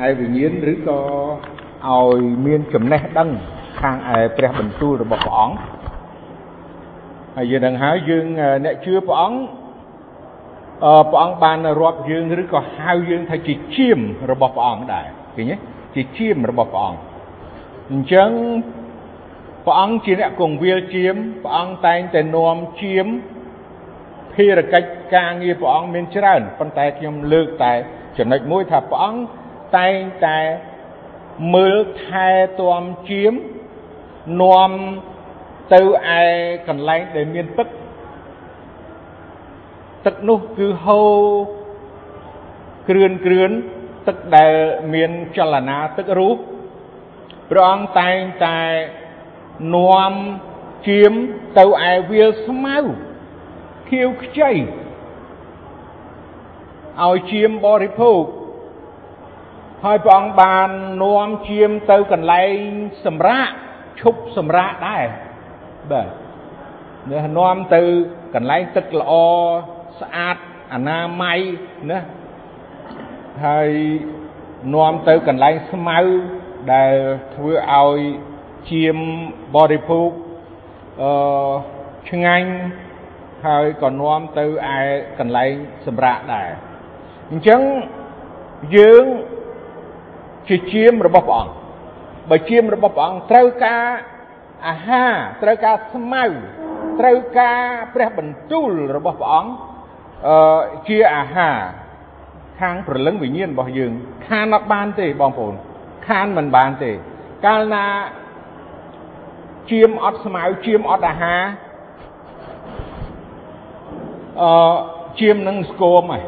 ឯវិញ្ញាណឬក៏ឲ្យមានចំណេះដឹងខាងឯព្រះបន្ទូលរបស់ព្រះអង្គហើយយើងនឹងហើយយើងអ្នកជឿព្រះអង្គព្រះអង្គបានរាប់យើងឬក៏ហៅយើងថាជាជាមរបស់ព្រះអង្គដែរឃើញទេជាជាមរបស់ព្រះអង្គអញ្ចឹងព្រះអង្គជាអ្នកគង្វាលជាមព្រះអង្គតែងតែនាំជាមភារកិច្ចការងារព្រះអង្គមានច្រើនប៉ុន្តែខ្ញុំលើកតែចំណុចមួយថាព្រះអង្គ តែងតែមើលថែទាំជាមនាំទៅឯកន្លែងដែលមានទឹក ទឹកនោះគឺហូរគ្រឿនគ្រឿនទឹកដែលមានចលនាទឹករូបព្រះអង្គតែងតែនាំជាមទៅឯវាលស្មៅខៀវខ្ចីឲ្យជាមបរិភោគ ហើយព្រះអង្គបាននាំជាមទៅកន្លែងសម្រាកឈប់សម្រាកដែរបាទនាំទៅកន្លែងទឹកល្អស្អាតអនាម័យណាហើយនាំទៅកន្លែងស្មៅដែលធ្វើឲ្យជាមបរិភោគអឺឆ្ងាញ់ហើយក៏នាំទៅឯកន្លែងសម្រាប់ដែរអញ្ចឹងយើង ជាជាមរបស់ព្រះអង្គបើជាមរបស់ព្រះអង្គត្រូវការអាហារត្រូវការស្មៅត្រូវការព្រះបន្ទូលរបស់ព្រះអង្គអឺជាអាហារខាងព្រលឹងវិញ្ញាណរបស់យើង ខានអត់បានទេបងប្អូនខានមិនបានទេ កាលណាជាមអត់ស្មៅជាមអត់អាហារអឺជាមនឹងស្គមហើយ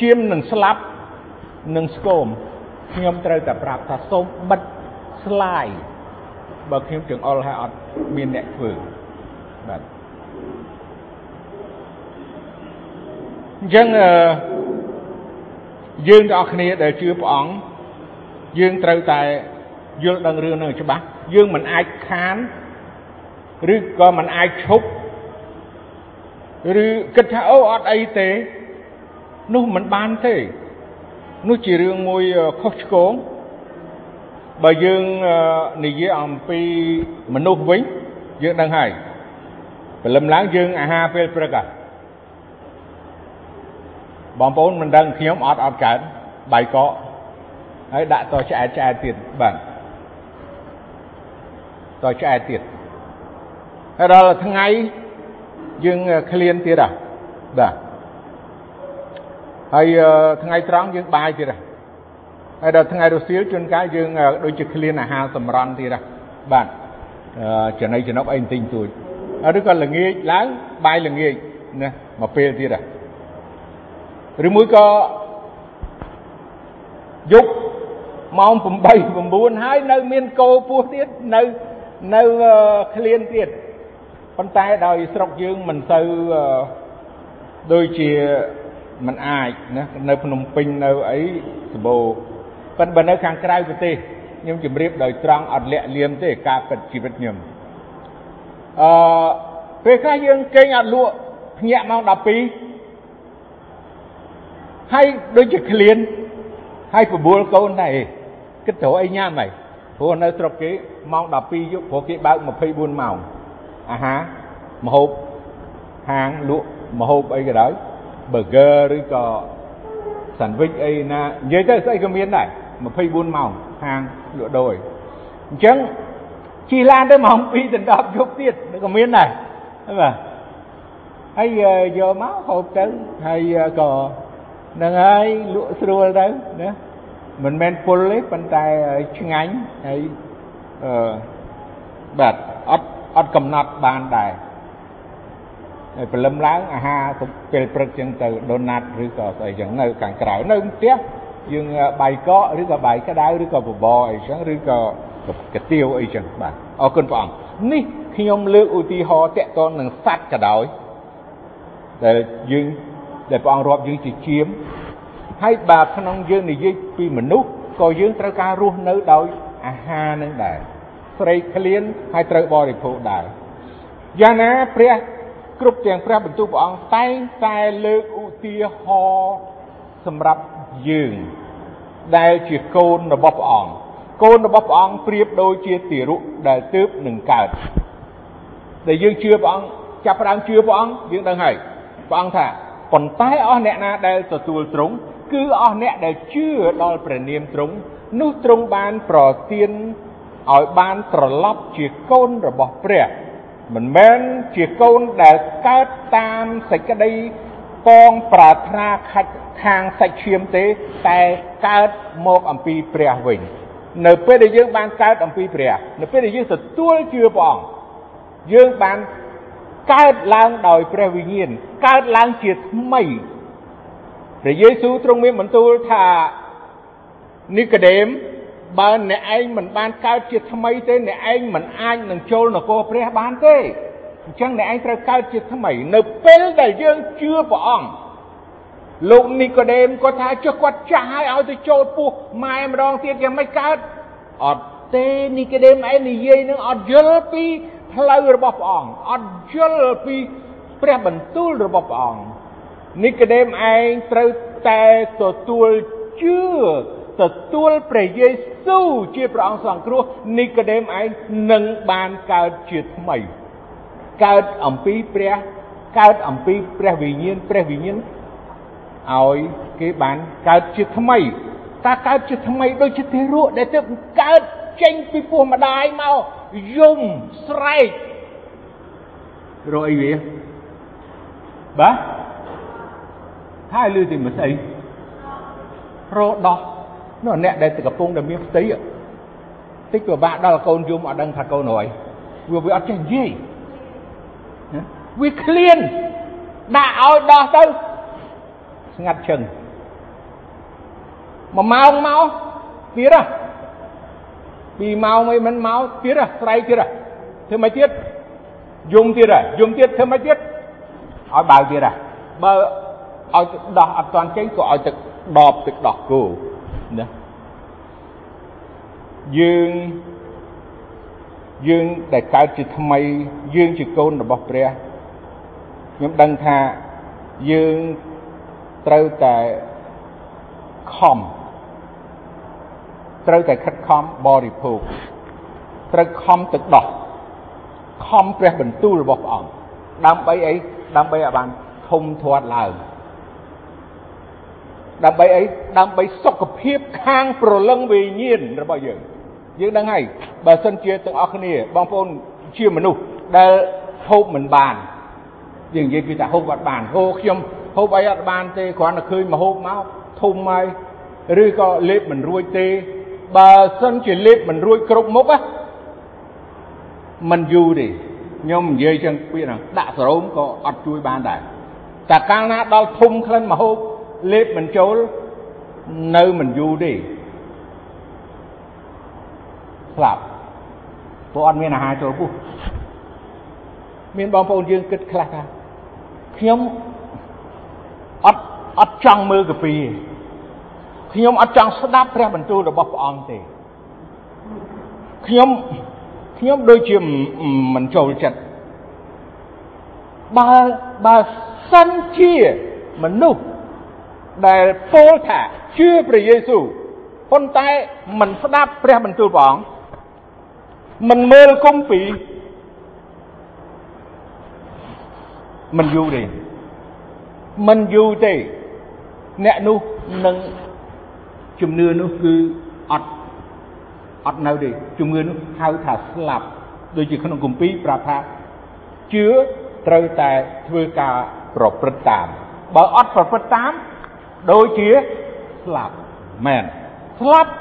ជាមនឹងស្លាប់ នឹងស្គមខ្ញុំត្រូវតែប្រាប់ថាសូមបិទស្លាយបើខ្ញុំចង្អុលហើយអត់មានអ្នកធ្វើបាទអញ្ចឹងអឺយើងទាំងអស់គ្នាដែលជឿព្រះអង្គយើងត្រូវតែយល់ដឹងរឿងនឹងច្បាស់យើងមិនអាចខានឬក៏មិនអាចឈប់ឬគិតថាអូអត់អីទេនោះមិនបានទេ នោះជារឿងមួយខុសឆ្គងបើយើងនិយាយអំពីមនុស្សវិញយើងដឹងហើយព្រលឹមឡើងយើងអាហារពេលព្រឹកហ่ะបងប្អូនមិនដឹងខ្ញុំអត់អត់កើតបាយកកហើយដាក់តឆ្អែតឆ្អែតទៀតបាទតឆ្អែតទៀតហើយដល់ថ្ងៃយើងឃ្លានទៀតហ่ะបាទ ហើយថ្ងៃត្រង់យើងបាយទៀតហើយដល់ថ្ងៃរសៀលជួនកាលយើងដូចជាឃ្លានអាហារសម្រន់ទៀតបាទចំណីចំណុកអីបន្តិចតួចឬក៏ល្ងាចឡើងបាយល្ងាចណាមកពេលទៀតឬមួយក៏យប់ម៉ោង8 9ហើយនៅមានកោពោះទៀតនៅនៅឃ្លានទៀតប៉ុន្តែដោយស្រុកយើងមិនសូវដូចជា มันអាចណានៅភ្នំពេញនៅអីសបោប៉ុន្តែបើនៅខាងក្រៅប្រទេសខ្ញុំជម្រាបដោយត្រង់អត់លាក់លៀមទេការពិតជីវិតខ្ញុំអឺពេលខ្លះយើងគេងអត់លក់ភ្ញាក់ម៉ោង12ហើយដូចជាក្លៀនហើយបបួលកូនដែរគិតត្រូវអីញ៉ាំហើយព្រោះនៅស្រុកគេម៉ោង12យប់ព្រោះគេបើក24ម៉ោងអាហារម្ហូបហាងលក់ម្ហូបអីក៏ដោយ burger ឬក៏ sandwich អីណានិយាយទៅស្អីក៏មានដែរ24ម៉ោងហាងលក់ដូរអញ្ចឹងជិះឡានទៅម៉ោង2ដល់10យប់ទៀតក៏មានដែរបាទហើយយកមកហូបទៅហើយក៏នឹងហើយលក់ស្រួលទៅណាមិនមែនពុលទេប៉ុន្តែឆ្ងាញ់ហើយអឺបាទអត់អត់កំណត់បានដែរ ហើយព្រលឹមឡើងអាហារពេលព្រឹកចឹងទៅដូណាត់ឬក៏ស្អីចឹងនៅខាងក្រៅនៅផ្ទះយើងបាយកកឬក៏បាយក្តៅឬក៏បបរអីចឹងឬក៏កាទៀវអីចឹងបាទអរគុណព្រះអង្គនេះខ្ញុំលើកឧទាហរណ៍តកតងនឹងសัตว์ក៏ដោយដែលយើងដែលព្រះអង្គរាប់យើងជាជាមហើយបើក្នុងយើងនិយាយពីមនុស្សក៏យើងត្រូវការរស់នៅដោយអាហារនឹងដែរស្រេកឃ្លានហើយត្រូវបរិភោគដែរយ៉ាងណាព្រះ គ្រប់ទាំងព្រះបន្ទូលព្រះអង្គតែងតែលើកឧទាហរណ៍សម្រាប់យើង ដែលជាកូនរបស់ព្រះអង្គកូនរបស់ព្រះអង្គប្រៀបដូចជាទារកដែលទើបនឹងកើតដែលយើងជឿព្រះអង្គចាប់ផ្ដើមជឿព្រះអង្គយើងដឹងហើយព្រះអង្គថាប៉ុន្តែអស់អ្នកណាដែលទទួលទ្រង់គឺអស់អ្នកដែលជឿដល់ព្រះនាមទ្រង់នោះទ្រង់បានប្រទានឲ្យបានត្រឡប់ជាកូនរបស់ព្រះ មិនមែនជាកូនដែលកើតតាមសេចក្តីកងប្រាថ្នាខាច់ខាងសាច់ឈាមទេ តែកើតមកអំពីព្រះវិញ នៅពេលដែលយើងបានកើតអំពីព្រះ នៅពេលដែលយើងទទួលជឿព្រះអង្គយើងបានកើតឡើងដោយព្រះវិញ្ញាណកើតឡើងជាថ្មីព្រះយេស៊ូវទ្រង់មានបន្ទូលថានីកូដេម បើអ្នកឯងមិនបានកើតជាថ្មីទេអ្នកឯងមិនអាចនឹងចូលនគរព្រះបានទេអញ្ចឹងអ្នកឯងត្រូវកើតជាថ្មី នៅពេលដែលយើងជឿព្រះអង្គលោកនីកូដេមគាត់ថាចុះគាត់ចាស់ហើយឲ្យទៅចូលពោះម៉ែម្ដងទៀតយ៉ាងម៉េចកើតអត់ទេនីកូដេមឯងនិយាយនឹងអត់យល់ពីផ្លូវរបស់ព្រះអង្គអត់យល់ពីព្រះបន្ទូលរបស់ព្រះអង្គនីកូដេមឯងត្រូវតែទទួលជឿ ទទួលព្រះយេស៊ូវជាព្រះអង្គសង្គ្រោះនីកូដេមឯងនឹងបានកើតជាថ្មី កើតអំពីព្រះកើតអំពីព្រះវិញ្ញាណព្រះវិញ្ញាណឲ្យគេបានកើតជាថ្មីតើកើតជាថ្មីដូចជាទារកដែលទើបកើតចេញពីពោះម្ដាយមកយំស្រែករកអីវាបាទថាលឺទីមិនស្អីរដោះ នោះអ្នកដែលកំពុងតែមានផ្ទៃតិចពិបាកដល់កូនយំអត់ដឹងថាកូនហើយវាវាអត់ចេះនិយាយវាឃ្លានដាក់ឲ្យដោះទៅស្ងាត់ជឹងមួយម៉ោងមកទៀតហ៎ពីម៉ោងអីមិនមកទៀតហ៎ស្រែកទៀតហ៎ធ្វើមិនទៀតយំទៀតហ៎យំទៀតធ្វើមិនទៀតឲ្យបើទៀតហ៎បើឲ្យដោះអត់តាន់ចេញក៏ឲ្យទឹកដបទឹកដោះគោ ណាយើងយើងដែលកើតជាថ្មីយើងជាកូនរបស់ព្រះខ្ញុំដឹងថាយើងត្រូវតែខំត្រូវតែខិតខំបរិភោគត្រូវខំទឹកដោះខំព្រះបន្ទូលរបស់ព្រះអង្គដើម្បីអីដើម្បីឲ្យបានធំធាត់ឡើង ដើម្បីអីដើម្បីសុខភាពខាងប្រលឹងវិញ្ញាណរបស់យើងយើងដឹងហើយបើសិនជាទាំងអស់គ្នាបងប្អូនជាមនុស្សដែលហូបមិនបានយើងនិយាយពីថាហូបអត់បានហូខ្ញុំហូបអីអត់បានទេគ្រាន់តែឃើញមកហូបមកធំហើយឬក៏លេបមិនរួចទេបើសិនជាលេបមិនរួចគ្រប់មុខណាมันយូរទេខ្ញុំនិយាយចឹងពីហ្នឹងដាក់សរោមក៏អត់ជួយបានដែរតែកាលណាដល់ធំក្លិនមកហូប លេបមិនចូលនៅមិនយូរទេស្លាប់ព្រោះអត់មានអាហារចូលពោះមានបងប្អូនយើងគិតខ្លះថាខ្ញុំអត់អត់ចង់មើលកាពីខ្ញុំអត់ចង់ស្ដាប់ព្រះបន្ទូលរបស់ព្រះអង្គទេខ្ញុំខ្ញុំដូចជាមិនចូលចិត្តបើបើសិនជាមនុស្ស ដែលពោលថាជឿព្រះយេស៊ូវប៉ុន្តែមិនស្ដាប់ព្រះបន្ទូលព្រះអង្គមិនមើលគម្ពីរមិនយូរទេមិនយូរទេអ្នកនោះនឹងជំនឿនោះគឺអត់អត់នៅទេជំនឿនោះហៅថាស្លាប់ដូចជាក្នុងគម្ពីរប្រាប់ថាជឿត្រូវតែធ្វើការប្រព្រឹត្តតាមបើអត់ប្រព្រឹត្តតាម ដូចជាស្លាប់មែនស្លាប់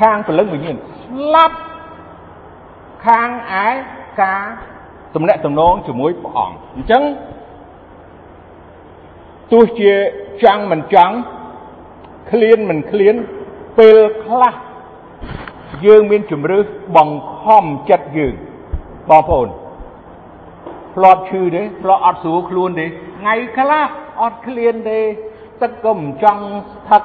ខាងពលឹងវិញ្ញាណស្លាប់ខាងឯការទំនាក់ទំនងជាមួយព្រះអង្គអញ្ចឹងទោះជាចង់មិនចង់ឃ្លានមិនឃ្លានពេលខ្លះយើងមានជំរឿសបង្ខំចិត្តយើងបងប្អូនធ្លាប់ឈឺទេធ្លាប់អត់ស្រួលខ្លួនទេថ្ងៃខ្លះអត់ឃ្លានទេ ទឹកក៏មិនចង់ស្ថិត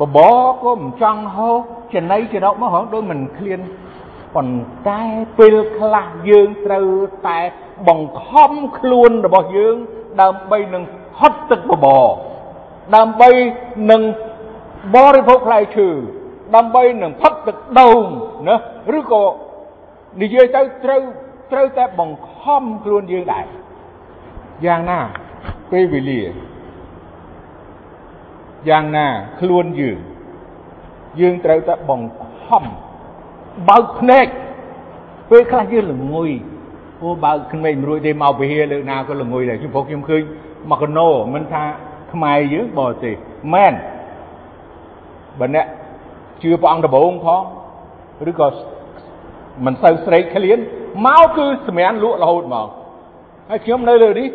បបរក៏មិនចង់ហូបចំណៃចរកមកហងដូចមិនឃ្លានប៉ុន្តែពេលខ្លះយើងត្រូវតែបង្ខំខ្លួនរបស់យើង ដើម្បីនឹងហត់ទឹកបបរដើម្បីនឹងបរិភោគផ្លែឈើដើម្បីនឹងផឹកទឹកដូងណាឬក៏និយាយទៅត្រូវត្រូវតែបង្ខំខ្លួនយើងដែរយ៉ាងណាពេលវេលា យ៉ាងណាខ្លួនយើងយើងត្រូវតែបង្ខំបើកភ្នែកពេលខ្លះយើងល្ងុយអូបើកភ្នែកមិនរួចទេមកវិហារលើណាក៏ល្ងុយដែរខ្ញុំព្រោះខ្ញុំឃើញមកកណោមិនថាខ្មែរយើងបរទេសមែនបើអ្នកជឿព្រះអង្គដំបូងផងឬក៏មិនសូវស្រេកឃ្លានមកគឺសម្រានលក់រហូតមកហើយខ្ញុំនៅលើនេះ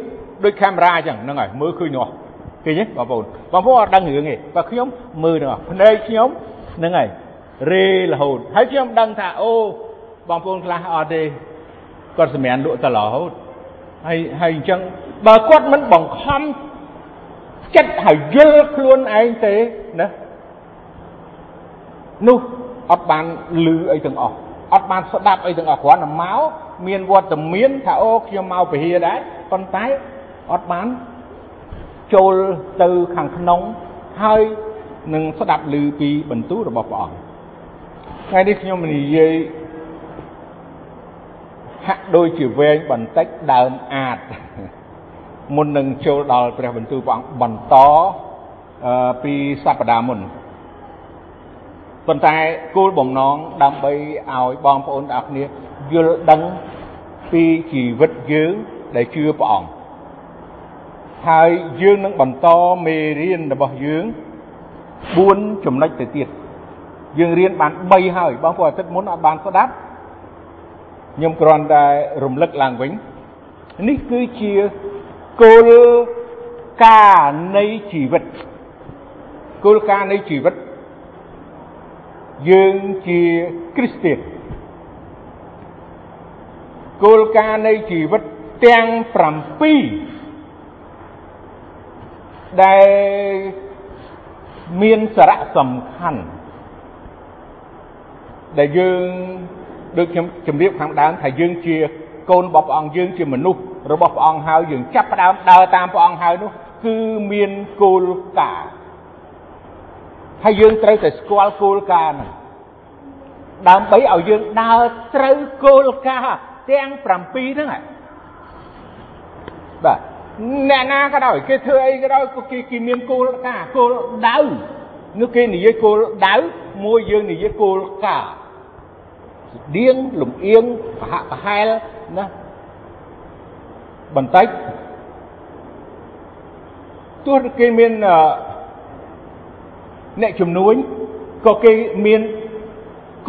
ដូចកាមេរ៉ាអញ្ចឹងហ្នឹងហើយមើលឃើញនោះ ឃើញទេបងប្អូនបងប្អូនអត់ដឹងរឿងទេបើខ្ញុំមើលនោះភ្នែកខ្ញុំហ្នឹងហើយរេរហូតហើយខ្ញុំដឹងថាអូបងប្អូនខ្លះអត់ទេគាត់សម្រានលក់តរហូតហើយហើយអញ្ចឹងបើគាត់មិនបង្ខំចិត្តហើយយល់ខ្លួនឯងទេណានោះអត់បានលឺអីទាំងអស់អត់បានស្ដាប់អីទាំងអស់គ្រាន់តែមកមានវត្តមានថាអូខ្ញុំមកពហិដែរប៉ុន្តែអត់បាន ចូលទៅខាងក្នុងហើយនឹងស្ដាប់ឮពីបន្ទូលរបស់ព្រះអង្គថ្ងៃនេះខ្ញុំនិយាយហាក់ដូចជាវែងបន្តិចដើមអាចមុននឹងចូលដល់ព្រះបន្ទូលព្រះអង្គបន្តពីសប្តាហ៍មុនប៉ុន្តែគោលបំណងដើម្បីឲ្យបងប្អូនទាំងអស់គ្នាយល់ដឹងពីជីវិតយើងដែលជឿព្រះអង្គ ហើយយើងនឹងបន្តមេរៀនរបស់យើង4ចំណុចទៅទៀតយើងរៀនបាន3ហើយបងប្អូនអាទិត្យមុនអត់បានស្ដាប់ខ្ញុំគ្រាន់តែរំលឹកឡើងវិញនេះគឺជាគោលការណ៍នៃជីវិតគោលការណ៍នៃជីវិតយើងជាគ្រីស្ទានគោលការណ៍នៃជីវិតទាំង7 ដែលមានសារៈសំខាន់ដែលយើងដូចខ្ញុំជម្រាបខាងដើមថាយើងជាកូនរបស់ព្រះអង្គយើងជាមនុស្សរបស់ព្រះអង្គហើយយើងចាប់ផ្ដើមដើរតាមព្រះអង្គហើយនោះគឺមានគោលការណ៍ហើយយើងត្រូវតែស្គាល់គោលការណ៍ហ្នឹងដើម្បីឲ្យយើងដើរត្រូវគោលការណ៍ទាំង7ហ្នឹងបាទ អ្នកណាក៏ដោយគេធ្វើអីក៏ដោយគេគេមានគោលការណ៍គោលដៅនោះគេនិយាយគោលដៅមួយយើងនិយាយគោលការណ៍ស្តៀងលំអៀងប្រហាក់ប្រហែលណាបន្តិចទោះគេមានអ្នកជំនួញក៏គេមាន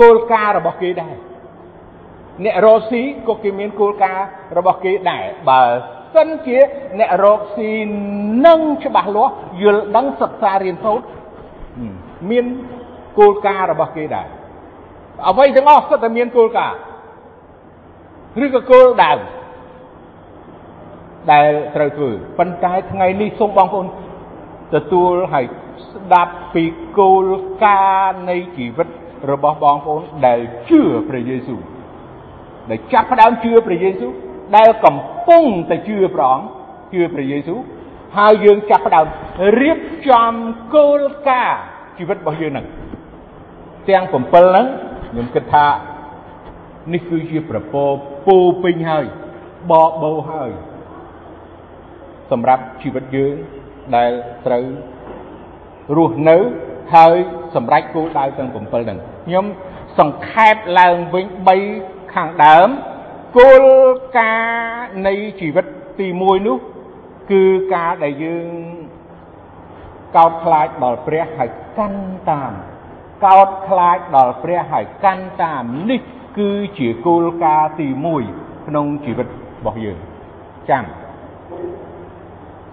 គោលការណ៍របស់គេដែរអ្នករកស៊ីក៏គេមានគោលការណ៍របស់គេដែរបើ សិនជាអ្នករកស៊ីនឹងច្បាស់លាស់យល់ដឹងសិក្សារៀនសូត្រមានគោលការណ៍របស់គេដែរអ្វីទាំងអស់សុទ្ធតែមានគោលការណ៍ឬក៏គោលដៅដែលត្រូវធ្វើប៉ុន្តែថ្ងៃនេះសូមបងប្អូនទទួលហើយស្ដាប់ពីគោលការណ៍នៃជីវិតរបស់បងប្អូនដែលជឿព្រះយេស៊ូវដែលចាប់ផ្ដើមជឿព្រះយេស៊ូវ ដែលកំពុងតែជឿព្រះអង្គជឿព្រះយេស៊ូវហើយយើងចាប់ផ្ដើមរៀបចំគោលការណ៍ជីវិតរបស់យើងហ្នឹងទាំង7ហ្នឹងខ្ញុំគិតថានេះគឺជាប្រពោពោពេញហើយបបោហើយសម្រាប់ជីវិតយើងដែលត្រូវរស់នៅហើយសម្រេចគោលដៅទាំង7ហ្នឹងខ្ញុំសង្ខេបឡើងវិញ3ខាងដើម គោលការណ៍នៃជីវិតទី1នោះ គឺការដែលយើងកោតខ្លាចដល់ព្រះហើយកាន់តាមកោតខ្លាចដល់ព្រះហើយកាន់តាមនេះគឺជាគោលការណ៍ទី1ក្នុងជីវិតរបស់យើងចាំ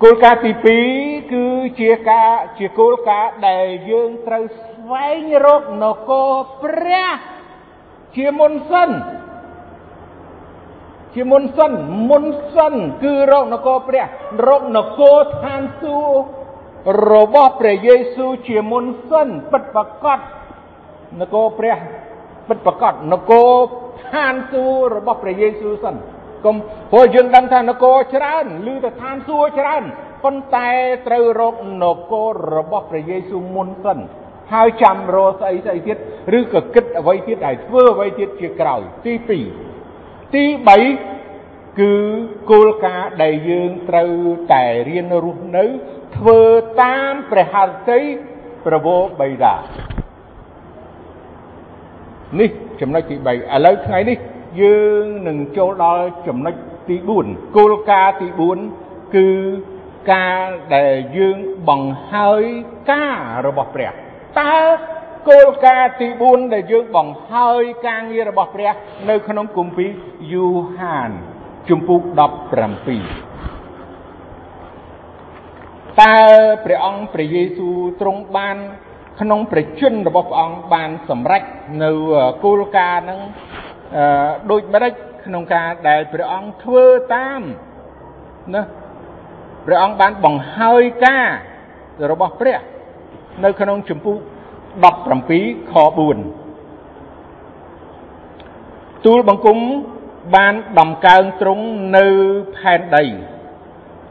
គោលការណ៍ទី2គឺជាការជាគោលការណ៍ដែលយើងត្រូវស្វែងរកនគរព្រះជាមុនសិន ជាមុនសិនមុនសិនគឺរកនគរព្រះរកនគរឋានសួគ៌របស់ព្រះយេស៊ូវជាមុនសិនពិតប្រកបនគរព្រះពិតប្រកបនគរឋានសួគ៌របស់ព្រះយេស៊ូវសិនកុំព្រោះយើងដឹងថានគរច្រើនឬទៅឋានសួគ៌ច្រើនប៉ុន្តែត្រូវរកនគររបស់ព្រះយេស៊ូវមុនសិនហើយចាំរកស្អីស្អីទៀតឬក៏គិតអ្វីទៀតដែលធ្វើអ្វីទៀតជាក្រោយទី2 ទី3គឺគោលការណ៍ដែលយើងត្រូវតែរៀនរស់នៅ ធ្វើតាមព្រះហឫទ័យប្រវោបិតានេះចំណុចទី3ឥឡូវថ្ងៃនេះយើងនឹងចូលដល់ចំណុចទី4គោលការណ៍ទី4គឺការដែលយើងបង្ហើយការរបស់ព្រះតើ គោលការណ៍ទី4ដែលយើងបង្ហើយការងាររបស់ព្រះ នៅក្នុងគម្ពីរយូហានជំពូក17តើព្រះអង្គព្រះយេស៊ូវទ្រង់បាន ក្នុងព្រះជន្មរបស់ព្រះអង្គបានសម្រេចនៅគោលការណ៍ហ្នឹងដូចម្ដេចក្នុងការដែលព្រះអង្គធ្វើតាមណាព្រះអង្គបានបង្ហើយការរបស់ព្រះ នៅក្នុងចម្ពោះ 17ខ4ទូលបង្គំបានដំកើងទ្រង់នៅផែនដី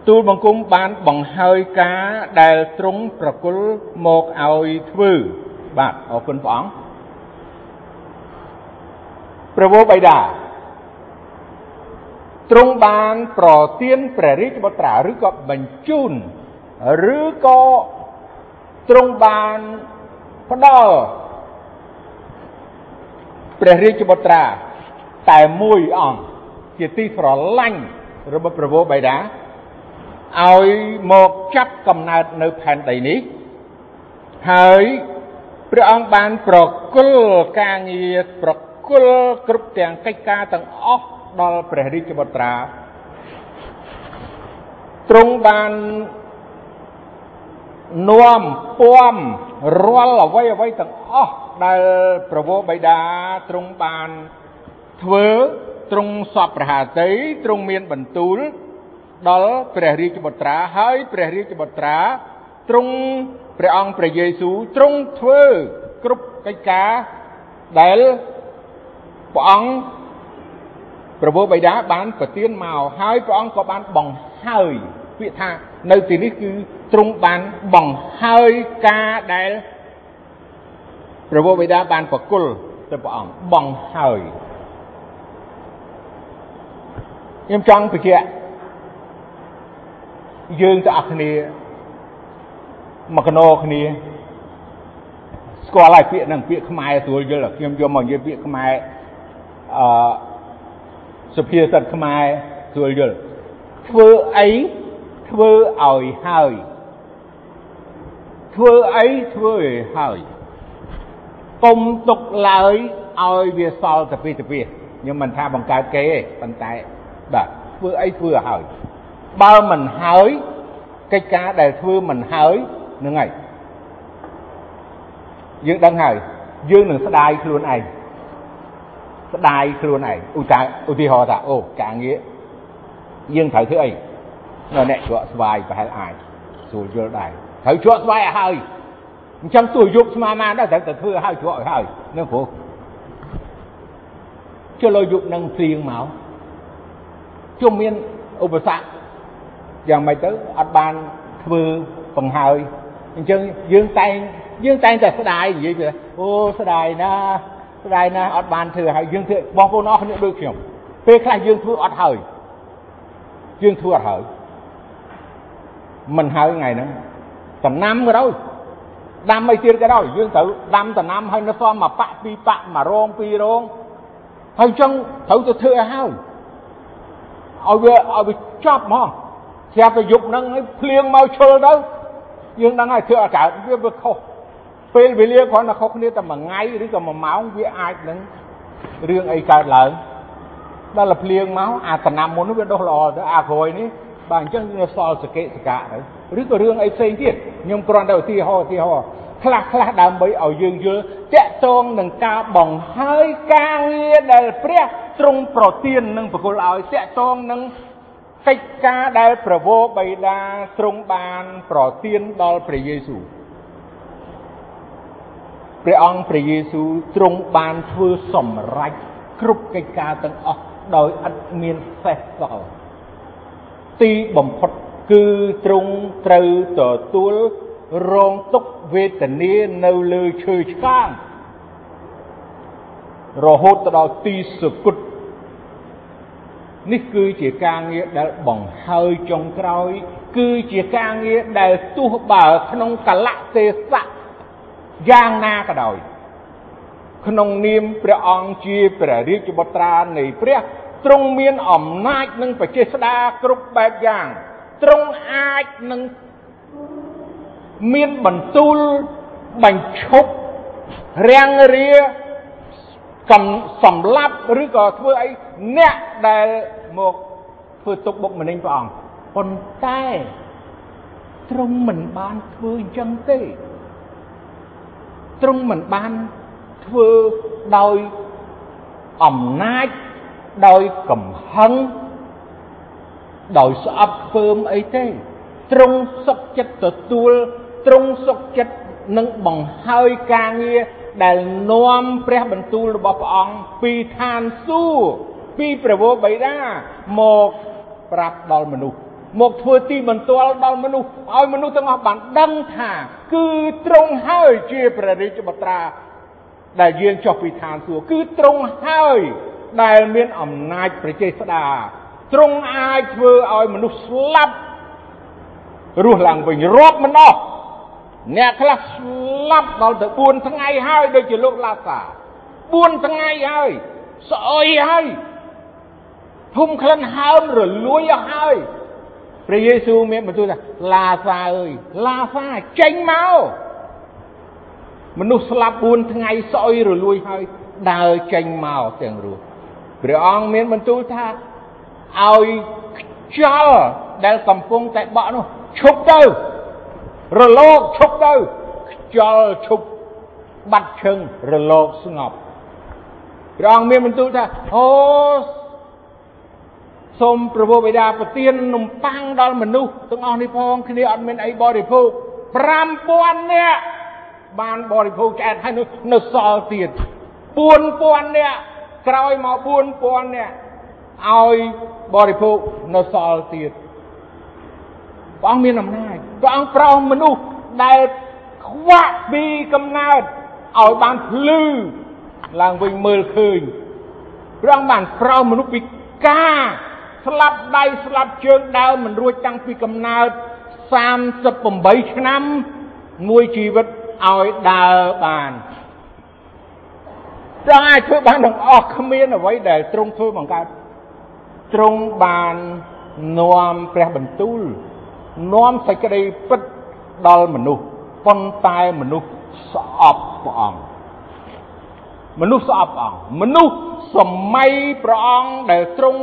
ទូលបង្គំបានបង្ហើយការដែលទ្រង់ប្រគល់មកឲ្យធ្វើបាទអរគុណព្រះអង្គព្រះវរបិតាទ្រង់បានប្រទានព្រះរាជបុត្រាឬក៏បញ្ជូនឬក៏ទ្រង់បាន ផ្ដល់ព្រះរាជបុត្រាតែមួយអង្គជាទីស្រឡាញ់របស់ព្រះវរបិតាឲ្យមកចាប់កំណើតនៅផែនដីនេះហើយព្រះអង្គបានប្រគល់ការងារប្រគល់គ្រប់ទាំងកិច្ចការទាំងអស់ដល់ព្រះរាជបុត្រាទ្រង់បាន នាំពំរាល់អ្វីអ្វីទាំងអស់ដែលប្រវោបិតាទ្រង់បានធ្វើទ្រង់សពប្រហាតីទ្រង់មានបន្ទូលដល់ព្រះរាជបុត្រាហើយព្រះរាជបុត្រាទ្រង់ព្រះអង្គព្រះយេស៊ូវទ្រង់ធ្វើគ្រប់កិច្ចការដែលព្រះអង្គព្រះវរបិតាបានប្រទានមកហើយព្រះអង្គក៏បានបង្ហើយពាក្យថានៅទីនេះគឺ ទ្រង់បានបង្ហើយការដែលព្រះវរបិតាបានប្រគល់ទៅព្រះអង្គបង្ហើយខ្ញុំចង់បញ្ជាក់យើងទាំងអស់គ្នាមកកណោគ្នាស្គាល់ហើយពាក្យហ្នឹងពាក្យខ្មែរស្រួលយល់ខ្ញុំយកមកនិយាយពាក្យខ្មែរអឺសុភាសិតខ្មែរស្រួលយល់ធ្វើអីធ្វើឲ្យហើយ ធ្វើអីធ្វើឲ្យហើយកុំទុកឡើយឲ្យវាសល់ទៅពីទៅពីខ្ញុំមិនថាបង្កើតគេទេប៉ុន្តែបាទធ្វើអីធ្វើឲ្យហើយបើមិនហើយកិច្ចការដែលធ្វើមិនហើយនឹងហើយយើងដឹងហើយយើងនឹងស្ដាយខ្លួនឯងស្ដាយខ្លួនឯងឧទាឧទាហរណ៍ថាអូការងារយើងត្រូវធ្វើអីនៅអ្នកជ្រក់ស្វាយប្រហែលអាចស្រួលយល់ដែរ ត្រូវជ្រក់ស្វាយឲ្យហើយអញ្ចឹងទោះយប់ស្មាមានដែរត្រូវតែធ្វើឲ្យជ្រក់ឲ្យហើយនឹងព្រោះចុះលើយប់នឹងព្រៀងមកជុំមានឧបសគ្គយ៉ាងម៉េចទៅអត់បានធ្វើបង្ហើយអញ្ចឹងយើងតែងយើងតែងតែស្ដាយនិយាយទៅអូស្ដាយណាស្ដាយណាអត់បានធ្វើហើយយើងធ្វើបងប្អូនអស់គ្នាដូចខ្ញុំពេលខ្លះយើងធ្វើអត់ហើយយើងធ្វើអត់ហើយមិនហើយថ្ងៃហ្នឹង តំណាំក៏ដោយដាំអីទៀតក៏ដោយយើងត្រូវដាំតំណាំហើយនៅសមមួយប៉ាក់ពីរប៉ាក់មួយរងពីររងហើយអញ្ចឹងត្រូវទៅធ្វើឲ្យហើយឲ្យវាឲ្យវាចប់ហ្មងស្រាប់តែយប់ហ្នឹងឲ្យភ្លៀងមកឈុលទៅយើងដឹងហើយធ្វើឲ្យកើតវាវាខុសពេលវេលាគ្រាន់តែខុសគ្នាតែមួយថ្ងៃឬក៏មួយម៉ោងវាអាចនឹងរឿងអីកើតឡើងដល់តែភ្លៀងមកអាតំណាំមុនវាដុះល្អទៅអាក្រោយនេះបាទអញ្ចឹងវាសល់សកេសកាទៅ ឬក៏រឿងអីផ្សេងទៀតខ្ញុំគ្រាន់តែឧទាហរណ៍ឧទាហរណ៍ខ្លះខ្លះដើម្បីឲ្យយើងយល់តកតងនឹងការបង្ហើយការងារដែលព្រះទ្រង់ប្រទាននឹងប្រគល់ឲ្យតកតងនឹងកិច្ចការដែលប្រវោបិតាទ្រង់បានប្រទានដល់ព្រះយេស៊ូវព្រះអង្គព្រះយេស៊ូវទ្រង់បានធ្វើសម្រេចគ្រប់កិច្ចការទាំងអស់ដោយឥតមានសេះសល់ទីបំផុត គឺទ្រង់ត្រូវទទួលរងទុក្ខវេទនានៅលើឈើឆ្កាងរហូតទៅដល់ទីសគុតនេះគឺជាការងារដែលបង្ហើយចុងក្រោយ គឺជាការងារដែលទោះបើក្នុងកលៈទេសៈយ៉ាងណាក៏ដោយ ក្នុងនាមព្រះអង្គជាព្រះរាជបុត្រានៃព្រះទ្រង់មានអំណាចនិងបចេស្តាគ្រប់បែបយ៉ាង ទ្រង់អាចនឹងមានបន្ទូលបញ្ឈប់រាំងរាកំសម្លាប់ឬក៏ធ្វើអីអ្នកដែលមកធ្វើទុកបុកម្នេញព្រះអង្គប៉ុន្តែទ្រង់មិនបានធ្វើអញ្ចឹងទេទ្រង់មិនបានធ្វើដោយអំណាចដោយកំហឹង ដោយស្អប់ខ្ពើមអីទេទ្រង់សុខចិត្តទទួលទ្រង់សុខចិត្តនឹងបង្ហើយការងារដែលនាំព្រះបន្ទូលរបស់ព្រះអង្គពីឋានសួគ៌ពីព្រះវរបិតាមកប្រាប់ដល់មនុស្សមកធ្វើទីបន្ទាល់ដល់មនុស្សឲ្យមនុស្សទាំងអស់បានដឹងថា គឺទ្រង់ហើយជាព្រះរាជបុត្រា ដែលយាងចុះពីឋានសួគ៌គឺទ្រង់ហើយដែលមានអំណាចប្រជាស្ដា ទ្រង់អាចធ្វើឲ្យមនុស្សស្លាប់រស់ឡើងវិញរាប់មិនអស់អ្នកខ្លះស្លាប់ដល់ទៅ4ថ្ងៃហើយដូចជាលោកឡាសា4ថ្ងៃហើយស្អុយហើយធុំក្លិនហើមរលួយអស់ហើយព្រះយេស៊ូវមានបន្ទូលថាឡាសាអើយឡាសាចេញមកមនុស្សស្លាប់4ថ្ងៃស្អុយរលួយហើយដើរចេញមកទាំងរស់ព្រះអង្គមានបន្ទូលថា ឲ្យខ្យល់ដែលកំពុងតែបក់នោះឈប់ទៅរលកឈប់ទៅខ្យល់ឈប់បាត់ឈឹងរលកស្ងប់ព្រះអង្គមានបន្ទូលថាអូសូមព្រះបិតាប្រទាននំប៉័ងដល់មនុស្សទាំងអស់នេះផងគ្នាអត់មានអីបរិភោគ5000នាក់បានបរិភោគឆ្អែតហើយនៅសល់ទៀត4000នាក់ក្រោយមក4000នាក់ ឲ្យបរិភោគនៅសល់ទៀតព្រះអង្គមានអំណាចព្រះអង្គប្រោសមនុស្សដែលខ្វាក់ពីកំណើតឲ្យបានភ្លឺឡើងវិញមើលឃើញព្រះអង្គបានប្រោសមនុស្សពីការស្លាប់ដៃស្លាប់ជើងដើមមិនរួចតាំងពីកំណើត38ឆ្នាំមួយជីវិតឲ្យដើរបានទ្រង់អាចធ្វើបានទាំងអស់គ្មានអ្វីដែលទ្រង់ធ្វើបង្កើត ទ្រង់បាននាំព្រះបន្ទូលនាំសេចក្តីពិតដល់មនុស្សប៉ុន្តែមនុស្សស្អប់ព្រះអង្គមនុស្សស្អប់ព្រះអង្គមនុស្សសម័យព្រះអង្គដែលទ្រង់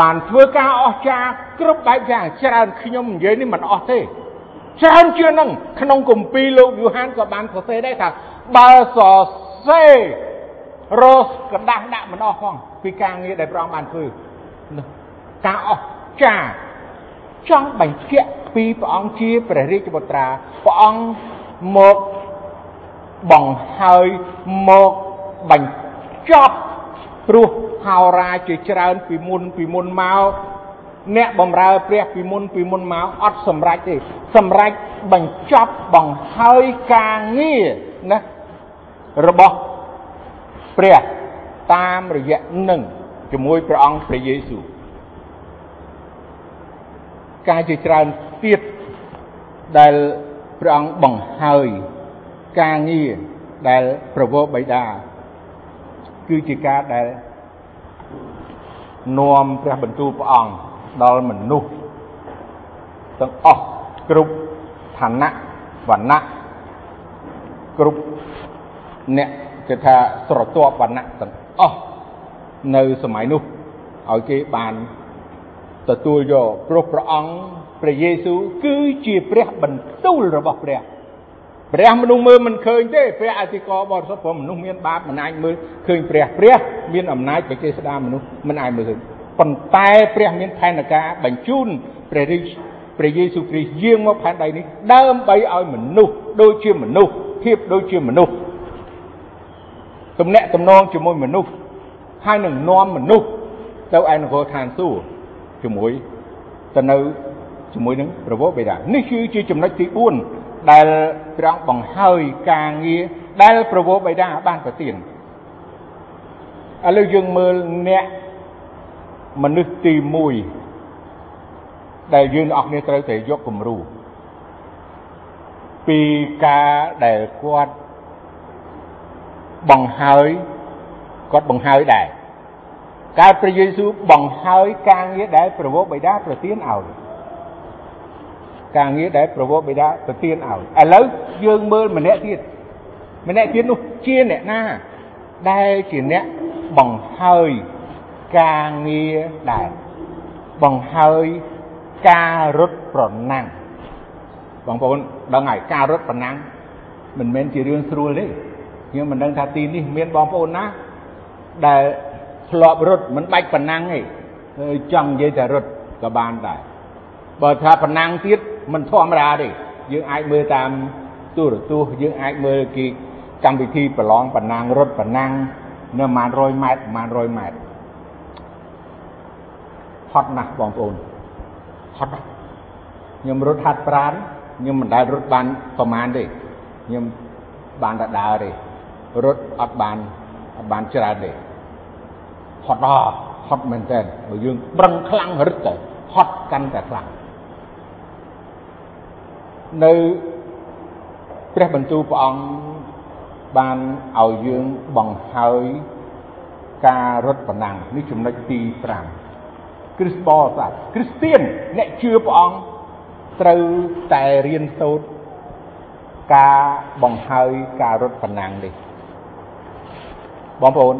បានធ្វើការអស្ចារ្យគ្រប់បែបយ៉ាងច្រើនខ្ញុំនិយាយនេះមិនអស់ទេច្រើនជាងនឹងក្នុងគម្ពីរលោកយូហានក៏បានសរសេរដែរថាបើសរសេរ រសกระដាស់ដាក់មិនអស់ផងពីការងារដែលព្រះអង្គបានធ្វើការអស្ចារ្យចង់បញ្ជាក់ពីព្រះអង្គជាព្រះរាជបុត្រាព្រះអង្គមកបង្ហើយមកបញ្ចប់ព្រោះហោរាជាច្រើនពីមុនពីមុនមកអ្នកបំរើព្រះពីមុនពីមុនមកអត់សម្រេចទេសម្រេចបញ្ចប់បង្ហើយការងារណារបស់ ព្រះតាមរយៈនឹងជាមួយព្រះអង្គព្រះយេស៊ូវការជាច្រើនទៀតដែលព្រះអង្គបង្ហើយការងារដែលប្រវោបិតាគឺជាការដែលនាំព្រះបន្ទូលព្រះអង្គដល់មនុស្សទាំងអស់គ្រប់ឋានៈវណ្ណៈគ្រប់អ្នក គេថាស្រទាប់វណ្ណៈទាំងអស់នៅសម័យនោះឲ្យគេបានទទួលយកព្រោះព្រះអង្គព្រះយេស៊ូវគឺជាព្រះបន្ទូលរបស់ព្រះព្រះមនុស្សមើលមិនឃើញទេព្រះអធិការបរិសុទ្ធព្រោះមនុស្សមានបាបមិនអាចមើលឃើញព្រះព្រះមានអំណាចបច្ចេស្តាមនុស្សមិនអាចមើលឃើញប៉ុន្តែព្រះមានផែនការបញ្ជូនព្រះរាជព្រះយេស៊ូវគ្រីស្ទយាងមកផែនដីនេះដើម្បីឲ្យមនុស្សដូចជាមនុស្សភាពដូចជាមនុស្ស ទំនាក់ទំនងជាមួយមនុស្សហើយនឹងនាំមនុស្សទៅឯនគរឋានសួគ៌ជាមួយទៅនៅជាមួយនឹងប្រវោបេដានេះគឺជាចំណុចទី4ដែលព្រះអង្គបង្ហើយការងារដែលប្រវោបេដាបានប្រទានឥឡូវយើងមើលអ្នកមនុស្សទី1ដែលយើងអស់គ្នាត្រូវតែយកគំរូពីការដែលគាត់ បង្ហើយគាត់បង្ហើយដែរកើតព្រះយេស៊ូវបង្ហើយការងារដែលប្រវោបិតាប្រទានឲ្យការងារដែលប្រវោបិតាប្រទានឲ្យឥឡូវយើងមើលម្នាក់ទៀតម្នាក់ទៀតនោះជាអ្នកណា ដែលជាអ្នកបង្ហើយការងារដែរបង្ហើយការរត់ប្រណាំងបងប្អូនដឹងហើយការរត់ប្រណាំងមិនមែនជារឿងស្រួលទេ ខ្ញុំមិនដឹងថាទីនេះមានបងប្អូនណាដែលធ្លាប់រត់មិនបាច់ប្រណាំងទេចង់និយាយតែរត់ក៏បានដែរបើថាប្រណាំងទៀតមិនធម្មតាទេយើងអាចមើលតាមទូរទស្សន៍យើងអាចមើលគេកម្មវិធីប្រឡងប្រណាំងរត់ប្រណាំងនៅប្រហែល100ម៉ែត្រប្រហែល100ម៉ែត្រហត់ណាស់បងប្អូនហត់ណាស់ខ្ញុំរត់ហាត់ប្រាណខ្ញុំមិនដែលរត់បានប្រហែលទេខ្ញុំបានតែដើរទេ រត់អត់បានអត់បានច្រើនទេហត់ដល់ហត់មែនតើបើយើងប្រឹងខ្លាំងរឹតទៅហត់កាន់តែខ្លាំងនៅព្រះបន្ទូលព្រះអង្គបានឲ្យយើងបង្ហើយការរត់ប្រណាំងនេះចំណុចទី5គ្រីស្ទបរិស័ទគ្រីស្ទៀនអ្នកជឿព្រះអង្គត្រូវតែរៀនសូត្រការបង្ហើយការរត់ប្រណាំងនេះ បងប្អូន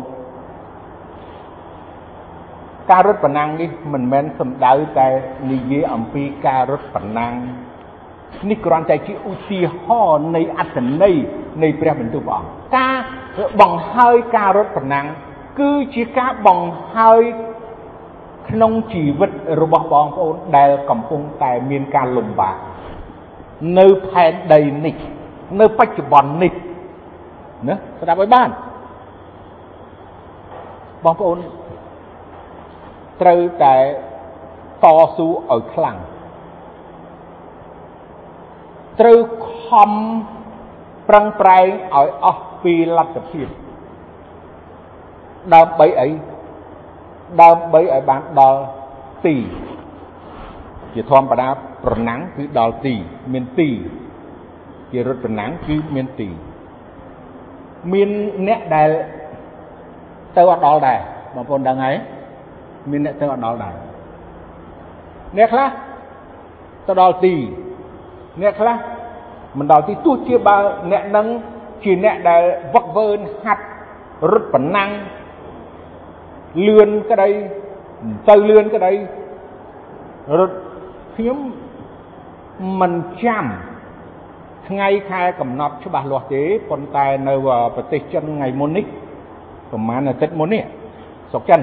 ការរត់ប្រណាំងនេះមិនមែនសំដៅតែនិយាយអំពីការរត់ប្រណាំងនេះគ្រាន់តែជាឧទាហរណ៍នៃអត្ថន័យនៃព្រះបន្ទូលព្រះអង្គការបង្ហើយការរត់ប្រណាំងគឺជាការបង្ហើយក្នុងជីវិតរបស់បងប្អូនដែលកំពុងតែមានការលំបាកនៅផែនដីនេះ នៅបច្ចុប្បន្ននេះណាស្ដាប់ឲ្យបាន បងប្អូនត្រូវតែតស៊ូឲ្យខ្លាំងត្រូវខំប្រឹងប្រែងឲ្យអស់ពីលទ្ធភាពដើម្បីអីដើម្បីឲ្យបានដល់ទីជាធម្មតាប្រណាំងគឺដល់ទីមានទីជារត់ប្រណាំងគឺមានទីមានអ្នកដែល ទៅអត់ដល់ដែរបងប្អូនដឹងហើយមានអ្នកទៅអត់ដល់ដែរអ្នកខ្លះទៅដល់ទីអ្នកខ្លះមិនដល់ទីទោះជាបើអ្នកនឹងជាអ្នកដែលវឹកវើហាត់រត់ប្រណាំងលឿនក្តីទៅលឿនក្តីរត់ខ្ញុំមិនចាំថ្ងៃខែកំណត់ច្បាស់លាស់ទេប៉ុន្តែនៅប្រទេសចិនថ្ងៃមុននេះ ប្រហែលអាទិត្យមុននេះស្រុកចិន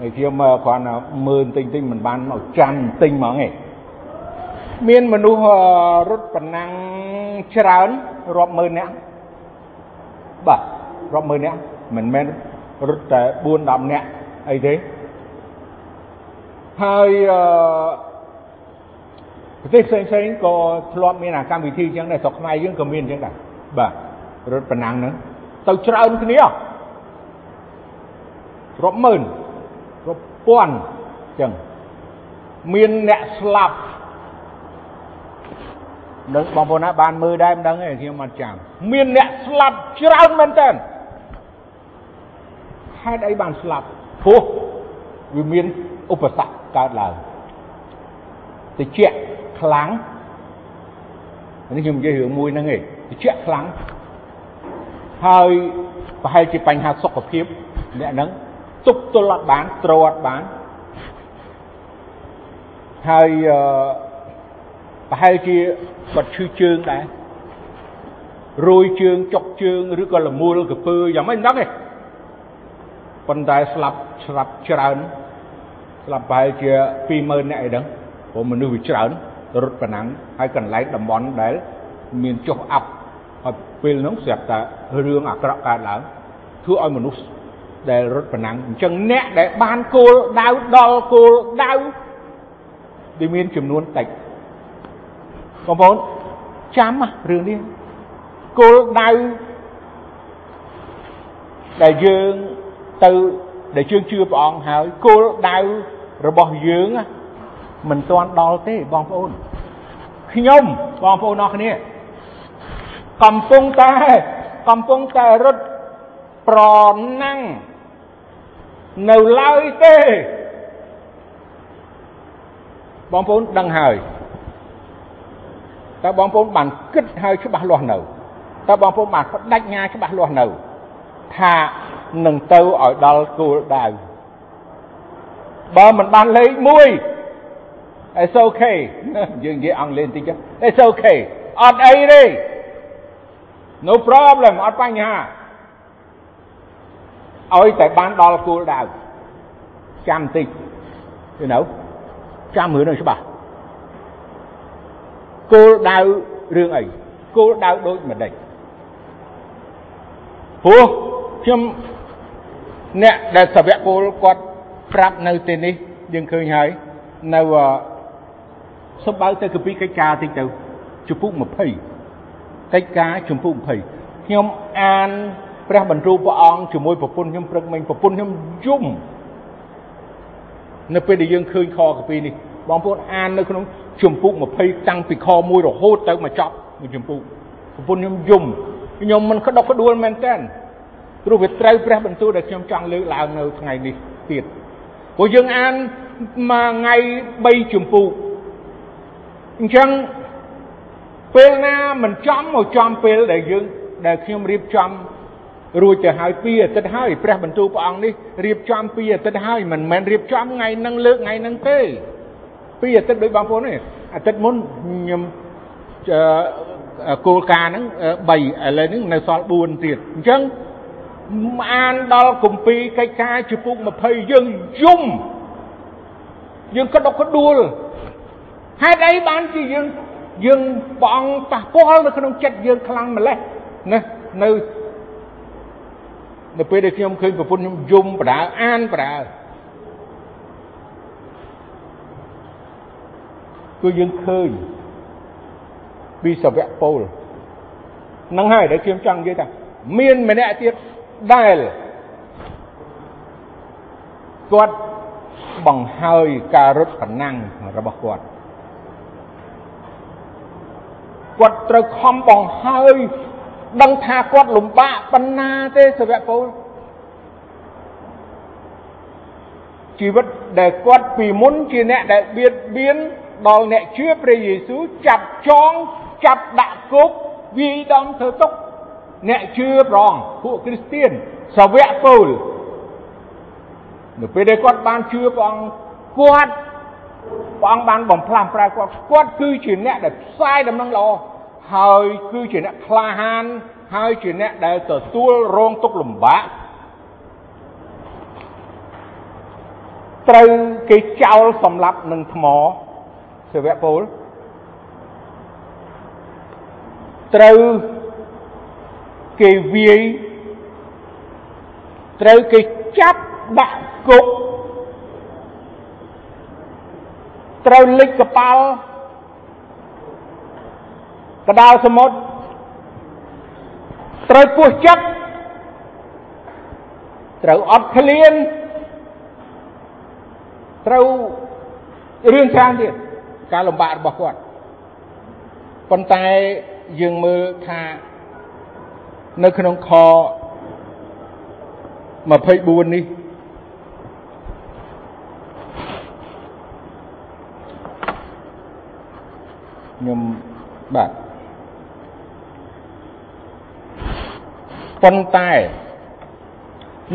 ហើយខ្ញុំគ្រាន់តែមើលតិចតិចមិនបានមកចាំទិញហ្មងឯងមានមនុស្សរត់ប្រណាំងច្រើនរាប់ម៉ឺននាក់បាទរាប់ម៉ឺននាក់មិនមែនរត់តែ4 10នាក់អីទេហើយអឺប្រទេសផ្សេងផ្សេងក៏ធ្លាប់មានអាកម្មវិធីអញ្ចឹងដែរស្រុកខ្មែរយើងក៏មានអញ្ចឹងដែរបាទរត់ប្រណាំងហ្នឹង ទៅច្រើនគ្នារាប់ម៉ឺនរាប់ពាន់អញ្ចឹងមានអ្នកស្លាប់នឹងបងប្អូនណាបានមើលដែរមិនដឹងទេខ្ញុំមិនចាំមានអ្នកស្លាប់ច្រើនមែនតើហេតុអីបានស្លាប់ព្រោះវាមានឧបសគ្គកើតឡើងតិចខ្លាំងនេះខ្ញុំនិយាយរឿងមួយហ្នឹងឯងតិចខ្លាំង ហើយប្រហែលជាបញ្ហាសុខភាពអ្នកហ្នឹងទប់ទល់អត់បានទ្រអត់បានហើយអឺប្រហែលជាគាត់ឈឺជើងដែររួយជើងចុកជើងឬក៏លមូលកពើយ៉ាងម៉េចមិនដឹងទេប៉ុន្តែស្លាប់ស្លាប់ច្រើនស្លាប់ប្រហែលជា20000នាក់អីដឹងព្រោះមនុស្សវាច្រើនរត់ប្រណាំងហើយកន្លែងតំបន់ដែល មានចុះអាប់ ហើយពេលហ្នឹងស្រាប់តែរឿងអាក្រក់កើតឡើងធ្វើឲ្យមនុស្សដែលរត់ប្រណាំងអញ្ចឹងអ្នកដែលបានគោលដៅដល់គោលដៅដែលមានចំនួនតិចបងប្អូនចាំរឿងនេះគោលដៅដែលយើងទៅដែលយើងជឿព្រះអង្គហើយគោលដៅរបស់យើងមិនទាន់ដល់ទេបងប្អូនខ្ញុំបងប្អូនអរគ្នា កំពុងតែកំពុងតែរត់ប្រណាំងនៅឡើយទេបងប្អូនដឹងហើយតើបងប្អូនបានគិតហើយច្បាស់លាស់នៅតើបងប្អូនបានបដិញ្ញាច្បាស់លាស់នៅថានឹងទៅឲ្យដល់គោលដៅបើមិនបានលេខ1 It's okay យើងនិយាយអង់គ្លេសបន្តិច It's okay អត់អីទេ No problem អត់បញ្ហាឲ្យតែបានដល់គោលដៅចាំបន្តិច you know ចាំមើលនឹងច្បាស់គោលដៅរឿងអីគោលដៅដូចម្ដេចព្រោះខ្ញុំអ្នកដែលសាវកពលគាត់ប្រាប់នៅទីនេះយើងឃើញហើយនៅសំបើទៅកាពីកិច្ចការតិចទៅជំពូក20 កិច្ចការជំពូក20ខ្ញុំអានព្រះបន្ទូលព្រះអង្គជាមួយប្រពន្ធខ្ញុំព្រឹកមិញប្រពន្ធខ្ញុំយំនៅពេលដែលយើងឃើញខកាពីនេះបងប្អូនអាននៅក្នុងជំពូក20តាំងពីខ1រហូតទៅមកចប់មួយជំពូកប្រពន្ធខ្ញុំយំខ្ញុំមិនក្តុកក្តួលមែនតើព្រោះវាត្រូវព្រះបន្ទូលដែលខ្ញុំចង់លើកឡើងនៅថ្ងៃនេះទៀតព្រោះយើងអានមួយថ្ងៃ3ជំពូកអញ្ចឹង ពេលណាមិនចំមកចំពេលដែលយើងដែលខ្ញុំរៀបចំរួចទៅហើយពីអាទិត្យហើយព្រះបន្ទូលព្រះអង្គនេះរៀបចំពីអាទិត្យហើយមិនមែនរៀបចំថ្ងៃហ្នឹងលើកថ្ងៃហ្នឹងទេពីអាទិត្យដូចបងប្អូននេះអាទិត្យមុនខ្ញុំគោលការណ៍ហ្នឹង3ឥឡូវហ្នឹងនៅសល់4ទៀតអញ្ចឹងអានដល់គម្ពីរកិច្ចការជំពូក20យើងយំយើងក្តុកក្តួលហេតុអីបានជាយើង យើងព្រះអង្គប៉ះពាល់នៅក្នុងចិត្តយើងខ្លាំងម្លេះណានៅនៅពេលដែលខ្ញុំឃើញប្រពន្ធខ្ញុំយំបដាអានបដាគឺយើងឃើញពីសវៈពលនឹងហើយដែលខ្ញុំចង់និយាយថាមានម្នាក់ទៀតដែលគាត់បង្ហើយការរត់ប្រណាំងរបស់គាត់ គាត់ត្រូវខំបង្ហើយដឹងថាគាត់លំបាកប៉ុណ្ណាទេសវៈពលជីវិតដែលគាត់ពីមុនជាអ្នកដែលបៀតបៀនដល់អ្នកជឿព្រះយេស៊ូវចាប់ចងចាប់ដាក់គុកវាយដំធ្វើទុកអ្នកជឿព្រះអង្គពួកគ្រីស្ទៀនសាវកពលនៅពេលដែលគាត់បានជឿព្រះអង្គគាត់ព្រះអង្គបានបំផ្លាស់ប្រែគាត់គាត់គឺជាអ្នកដែលផ្សាយដំណឹងល្អ ហើយគឺជាអ្នកក្លាហាន ហើយជាអ្នកដែលទទួលរងទុក្ខលំបាកត្រូវគេចោលសម្លាប់នឹងថ្មសាវកពលត្រូវគេវាយត្រូវគេចាប់ដាក់គុកត្រូវលិចកប៉ាល់ កដាលសមុទ្រត្រូវពោះចិត្តត្រូវអត់ឃ្លានត្រូវរឿងច្រើនទៀតការលំបាករបស់គាត់ប៉ុន្តែយើងមើលថានៅក្នុងខ24នេះខ្ញុំបាទ ប៉ុន្តែ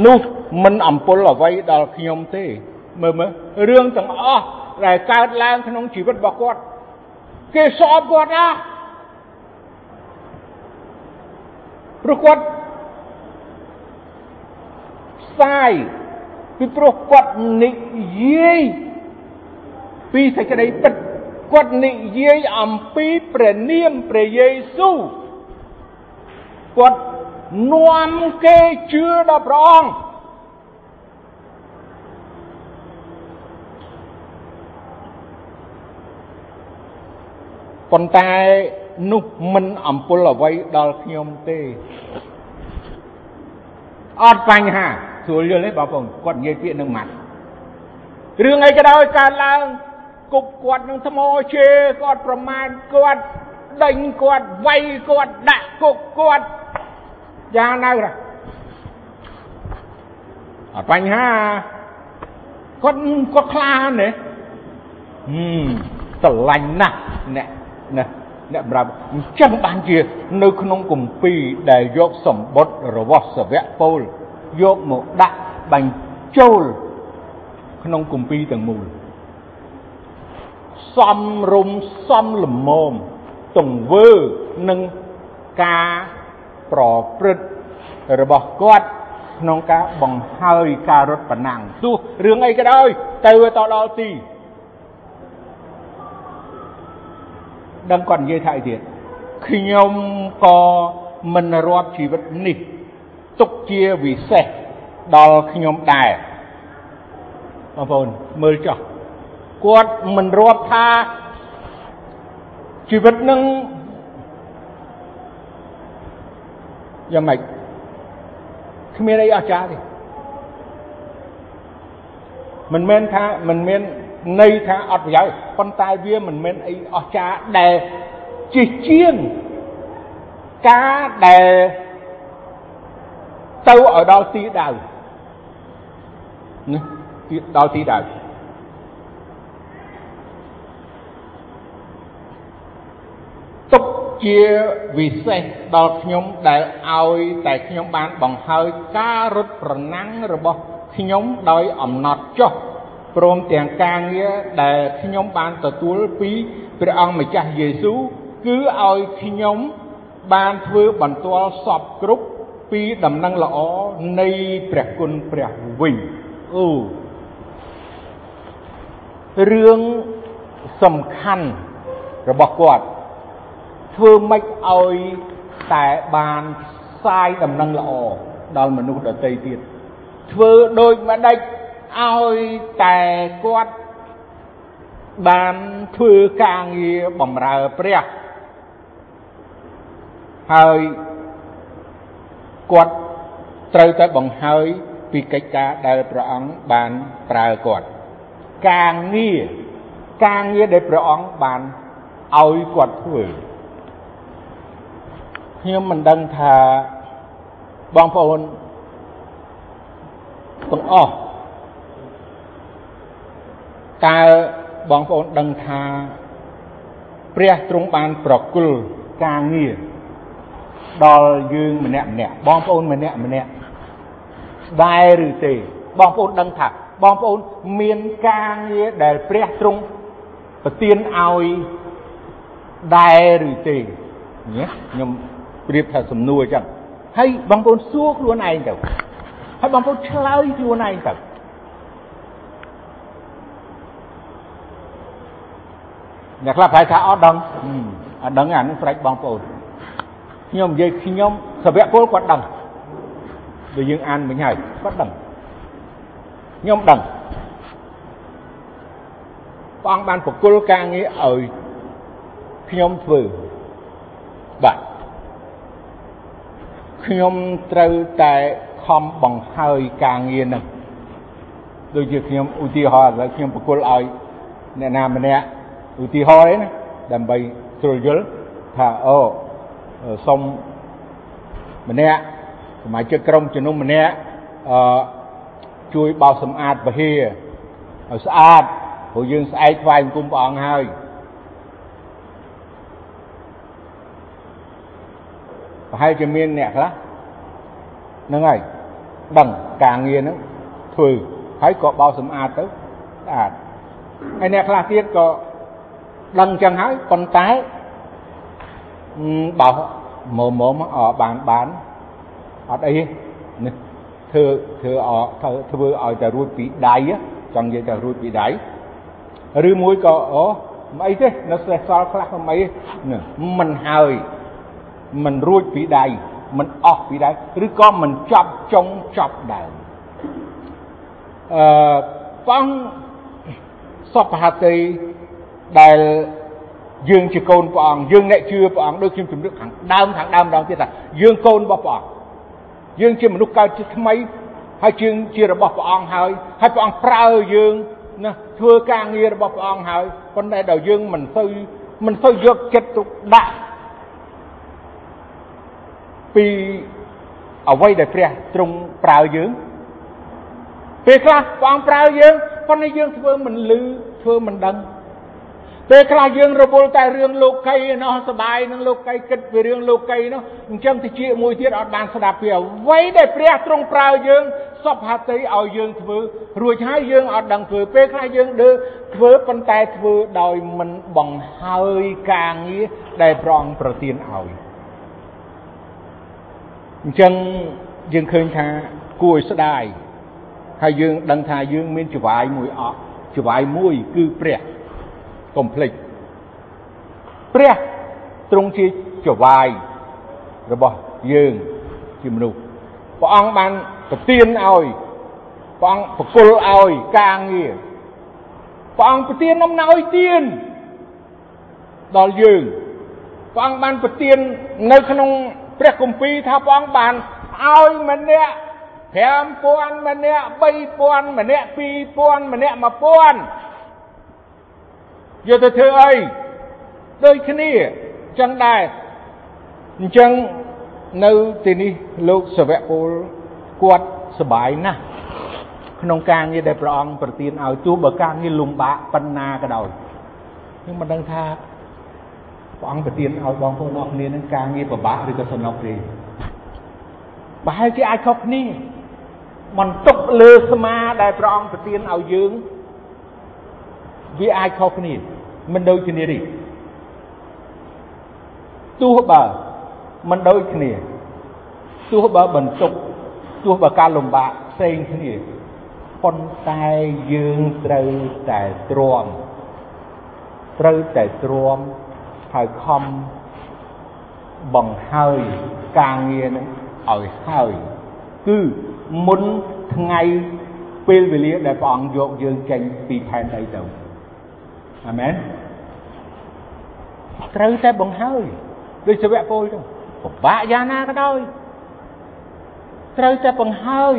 នោះមិនអំពុលអ្វីដល់ខ្ញុំទេ មើលមើលរឿងទាំងអស់ដែលកើតឡើងក្នុងជីវិតរបស់គាត់គេសອບគាត់ណាព្រោះគាត់ផ្សាយពីព្រោះគាត់និយាយពីសេចក្តីពិតគាត់និយាយអំពីព្រះនាមព្រះយេស៊ូវគាត់ នាំគេជឿដល់ព្រះអង្គប៉ុន្តែនោះមិនអំពុលអ្វីដល់ខ្ញុំទេអត់បញ្ហាស្រួលយល់ទេបងប្អូនគាត់និយាយពាក្យនឹងម៉ាត់រឿងអីក៏ដោយកើតឡើងគប់គាត់នឹងថ្មជេរគាត់ប្រមាថគាត់ដេញគាត់វាយគាត់ដាក់គុកគាត់ យ៉ាងណាអត់បញ្ហាគាត់គាត់ខ្លាណាហឹមស្រឡាញ់ណាស់អ្នកណាអ្នកប្រាប់អញ្ចឹងបានជា នៅក្នុងគម្ពីរដែលយកសម្បត្តិរបស់សាវកពូលយកមកដាក់បញ្ចូលក្នុងគម្ពីរទាំងមូលសំរុំសំលមមទង្វើនឹងការ ប្រព្រឹត្តរបស់គាត់ក្នុងការបង្ហើយការរត់ប្រណាំងទោះរឿងអីក៏ដោយទៅទៅដល់ទីដឹងគាត់និយាយថាអីទៀតខ្ញុំក៏មិនរាប់ជីវិតនេះទុកជាវិសេសដល់ខ្ញុំដែរបងប្អូនមើលចុះគាត់មិនរាប់ថាជីវិតនឹង យ៉ាងម៉េចគ្មានអីអស្ចារ្យទេមិនមែនថាមិនមានន័យថាអត់ប្រយោជន៍ប៉ុន្តែវាមិនមែនអីអស្ចារ្យដែលជាជាងការដែលទៅឲ្យដល់ទីដៅនេះដល់ទីដៅ ទុកជាវិសេសដល់ខ្ញុំដែលឲ្យតែខ្ញុំបានបង្ហើយការរត់ប្រណាំងរបស់ខ្ញុំដោយអំណត់ចុះព្រមទាំងការងារដែលខ្ញុំបានទទួលពីព្រះអង្គម្ចាស់យេស៊ូវគឺឲ្យខ្ញុំបានធ្វើបន្ទាល់សពគ្រប់ពីដំណឹងល្អនៃព្រះគុណព្រះវិញអូរឿងសំខាន់របស់គាត់ ធ្វើម៉េចឲ្យតែបានផ្សាយដំណឹងល្អដល់មនុស្សដទៃទៀតធ្វើដូចម្ដេចឲ្យតែគាត់បានធ្វើការងារបម្រើព្រះហើយគាត់ត្រូវតែបង្ហើយពីកិច្ចការដែលព្រះអង្គបានប្រើគាត់ការងារការងារដែលព្រះអង្គបានឲ្យគាត់ធ្វើ ខ្ញុំមិនដឹងថាបងប្អូនទាំងអស់តើបងប្អូនដឹងថា ព្រះទ្រង់បានប្រគល់ការងារដល់យើងម្នាក់ម្នាក់បងប្អូនម្នាក់ម្នាក់ដែរឬទេ បងប្អូនដឹងថាបងប្អូនមានការងារដែលព្រះទ្រង់ប្រទានឲ្យដែរឬទេខ្ញុំ ប្រៀបថាសំណួរអញ្ចឹងហើយបងប្អូនសួរខ្លួនឯងទៅហើយបងប្អូនឆ្លើយខ្លួនឯងទៅអ្នកខ្លះប្រហែលថាអត់ដឹងអត់ដឹងអានឹងស្រេចបងប្អូនខ្ញុំនិយាយខ្ញុំសាវកពលគាត់ដឹងដូចយើងអានមិញហើយគាត់ដឹងខ្ញុំដឹងព្រះអង្គបានប្រគល់ការងារឲ្យខ្ញុំធ្វើបាទ ខ្ញុំត្រូវតែខំបង្ហើយការងារនឹងដូចជាខ្ញុំឧទាហរណ៍ឥឡូវខ្ញុំប្រគល់ឲ្យអ្នកណាម្នាក់ឧទាហរណ៍ឯណាដើម្បីស្រួលយល់ថាអូសុំម្នាក់សមាជិកក្រុមជំនុំម្នាក់អឺជួយបោសសម្អាតពហិរឲ្យស្អាតព្រោះយើងស្អែកថ្វាយបង្គំព្រះអង្គហើយ ប្រហែលជាមានអ្នកខ្លះហ្នឹងហើយដឹងការងារហ្នឹងធ្វើហើយក៏បោសសម្អាតទៅស្អាតហើយអ្នកខ្លះទៀតក៏ដឹងចឹងហើយប៉ុន្តែបោសមុំមុំអបានបានអត់អីនេះធ្វើធ្វើអធ្វើឲ្យតែរួចពីដៃចង់និយាយថារួចពីដៃឬមួយក៏អូមិនអីទេនៅសេះសល់ខ្លះមិនអីមិនហើយ មិនរួចពីដៃមិនអស់ពីដៃឬក៏មិនចប់ចុងចប់ដើមអឺបងសពហតីដែលយើងជាកូនព្រះអង្គយើងអ្នកជឿព្រះអង្គដូចខ្ញុំជំរាបខាងដើមខាងដើមដងទៀតថាយើងកូនរបស់ព្រះអង្គយើងជាមនុស្សកើតជាថ្មីហើយយើងជារបស់ព្រះអង្គហើយហើយព្រះអង្គប្រើយើងណាធ្វើការងាររបស់ព្រះអង្គហើយប៉ុន្តែដល់យើងមិនសូវមិនសូវយកចិត្តទុកដាក់ ពីអ្វីដែលព្រះទ្រង់ប្រើយើងពេលខ្លះព្រះអង្គប្រើយើងប៉ុន្តែយើងធ្វើមិនលឺធ្វើមិនដឹងពេលខ្លះយើងរវល់តែរឿងលោកីណោះសបាយនឹងលោកីគិតពីរឿងលោកីនោះអញ្ចឹងតិចមួយទៀតអត់បានស្ដាប់ពីអ្វីដែលព្រះទ្រង់ប្រើយើងសពហតិឲ្យយើងធ្វើរួចហើយយើងអត់ដឹងធ្វើពេលខ្លះយើងដើធ្វើប៉ុន្តែធ្វើដោយមិនបង្ហើយការងារដែលព្រះអង្គប្រទានឲ្យ អញ្ចឹងយើងឃើញថាគួរឲ្យស្ដាយហើយយើងដឹងថាយើងមានចវាយមួយអស់ចវាយមួយគឺព្រះកុំភ្លេចព្រះទ្រង់ជាចវាយរបស់យើងជាមនុស្សព្រះអង្គបានប្រទានឲ្យព្រះអង្គប្រគល់ឲ្យការងារព្រះអង្គប្រទានអំណោយទានដល់យើងព្រះអង្គបានប្រទាននៅក្នុង ព្រះគម្ពីរថាព្រះអង្គបានឲ្យម្នាក់5000ម្នាក់3000ម្នាក់2000ម្នាក់1000យកទៅធ្វើអីដូចគ្នាអញ្ចឹងដែរអញ្ចឹងនៅទីនេះលោកសវៈពលគាត់សบายណាស់ក្នុងការងារដែលព្រះអង្គប្រទានឲ្យទោះបើការងារលំបាកប៉ុណ្ណាក៏ដោយខ្ញុំមិនដឹងថា ព្រះអង្គប្រទានឲ្យបងប្អូនអស់គ្នានឹងការងារពិបាកឬក៏សំណុកទេប្រហែលជាអាចខុសគ្នាបន្ទុកលើស្មាដែលព្រះអង្គប្រទានឲ្យយើងវាអាចខុសគ្នាមិនដូចគ្នាទេទោះបើមិនដូចគ្នាទោះបើបន្ទុកទោះបើការលំបាកផ្សេងគ្នាប៉ុន្តែយើងត្រូវតែទ្រាំត្រូវតែទ្រាំ ហើយខំបង្ហើយការងារនឹងឲ្យហើយគឺមុនថ្ងៃពេលវេលាដែលព្រះអង្គយកយើងចេញពីផែនដីទៅអាមែនត្រូវតែបង្ហើយដូចសាវកពលទៅពិបាកយ៉ាងណាក៏ដោយត្រូវតែបង្ហើយ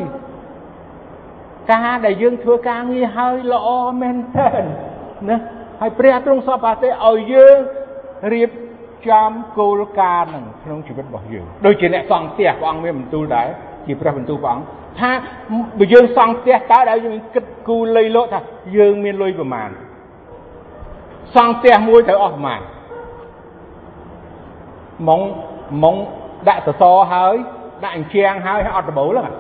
ការដែលយើងធ្វើការងារហើយល្អមែនទែនណាហើយព្រះទ្រង់សពទេឲ្យយើង រៀបចំគោលការណ៍នឹងក្នុងជីវិតរបស់យើងដូចជាអ្នកសង់ផ្ទះព្រះអង្គមានបន្ទូលដែរជាព្រះបន្ទូលព្រះអង្គថាបើយើងសង់ផ្ទះតើឲ្យយើងគិតគូលុយលោកថាយើងមានលុយប្រមាណសង់ផ្ទះមួយត្រូវអស់ប្រមាណម៉ងម៉ងដាក់សសរហើយដាក់អញ្ជាងហើយអត់ដបូលហ្នឹង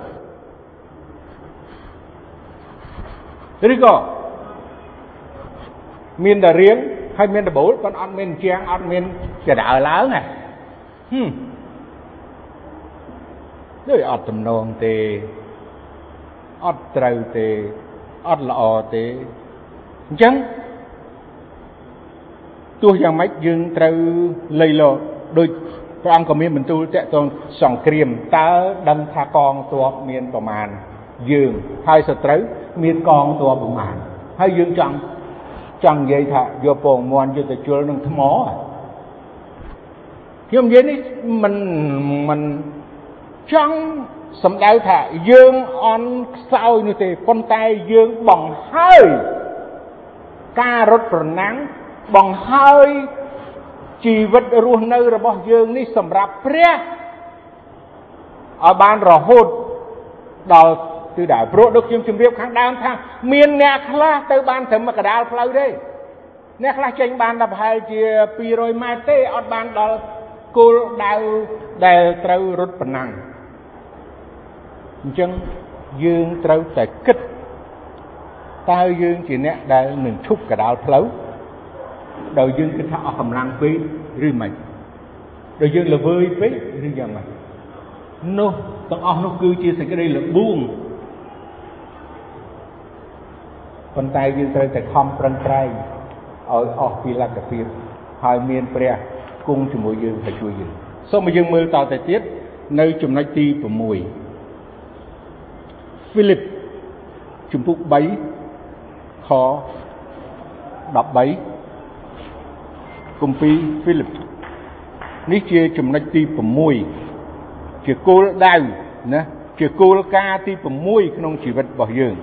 ឬក៏មានតែរៀង ហើយមានដបូលប៉ុន្តែអត់មានអញ្ជាងអត់មានកដើឡើងហ៎ហឹមដូចអត់ទំនងទេអត់ត្រូវទេអត់ល្អទេអញ្ចឹងទោះយ៉ាងម៉េចយើងត្រូវលៃលកដូចព្រះអង្គក៏មានបន្ទូលតាក់ទងសង្គ្រាមតើដឹងថាកងទ័ពមានប្រមាណយើងហើយសត្រូវមានកងទ័ពប្រមាណហើយយើងចង់ ចង់និយាយថាយកពងមន់យកទៅជុលនឹងថ្មខ្ញុំនិយាយនេះមិនមិនចង់សំដៅថាយើងអន់ខ្សោយនោះទេប៉ុន្តែយើងបង្ហើយការរត់ប្រណាំងបង្ហើយជីវិតរស់នៅរបស់យើងនេះសម្រាប់ព្រះឲ្យបានរហូតដល់ គឺដែរព្រោះដូចខ្ញុំជម្រាបខាងដើមថាមានអ្នកខ្លះទៅបានត្រឹមកដាលផ្លូវទេអ្នកខ្លះចេញបានតែប្រហែលជា200ម៉ែត្រទេអត់បានដល់គោលដៅដែលត្រូវរត់ប៉ុណ្ណឹងអញ្ចឹងយើងត្រូវតែគិតតើយើងជាអ្នកដែលនឹងឈប់កដាលផ្លូវដោយយើងគិតថាអស់កម្លាំងពេកឬមិនដោយយើងល្វើយពេកឬយ៉ាងម៉េចនោះទាំងអស់នោះគឺជាសេចក្តីលបួង ប៉ុន្តែយើងត្រូវតែខំប្រឹងប្រែងឲ្យអស់ពីលទ្ធភាពហើយមានព្រះគង់ជាមួយយើងហើយជួយយើងសូមឲ្យយើងមើលតទៅទៀតនៅចំណុចទី6ហ្វីលីបជំពូក3ខ13គម្ពីរហ្វីលីបនេះជាចំណុចទី6ជាគោលដៅណាជាគោលការណ៍ទី6ក្នុងជីវិតរបស់យើង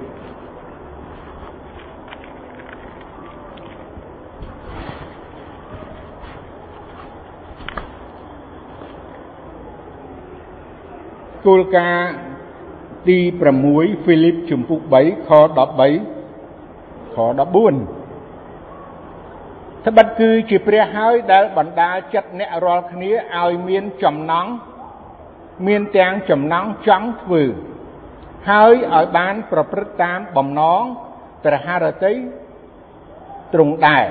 គោលការណ៍ទី6ហ្វីលីបជំពូក3ខ13ខ14ត្បិតគឺជាព្រះហើយដែលបណ្ដាលចិត្តអ្នករាល់គ្នាឲ្យមានចំណងមានទាំងចំណងចង់ធ្វើ ហើយឲ្យបានប្រព្រឹត្តតាមបំណងព្រះハរតីទ្រង់ដែរ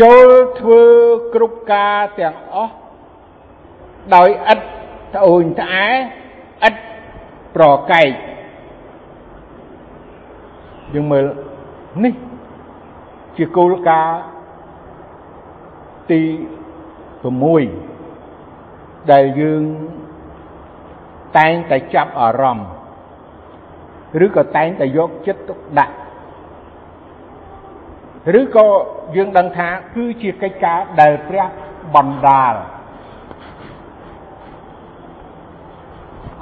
ចូលធ្វើគ្រប់ការទាំងអស់ដោយឥតត្អូញត្អែឥតប្រកែកយើងមើលនេះជាគោលការណ៍ទី6ដែលយើងតែងតែចាប់អារម្មណ៍ឬក៏តែងតែយកចិត្តទុកដាក់ ឬក៏យើងដឹងថាគឺជាកិច្ចការដែលព្រះបណ្ដាល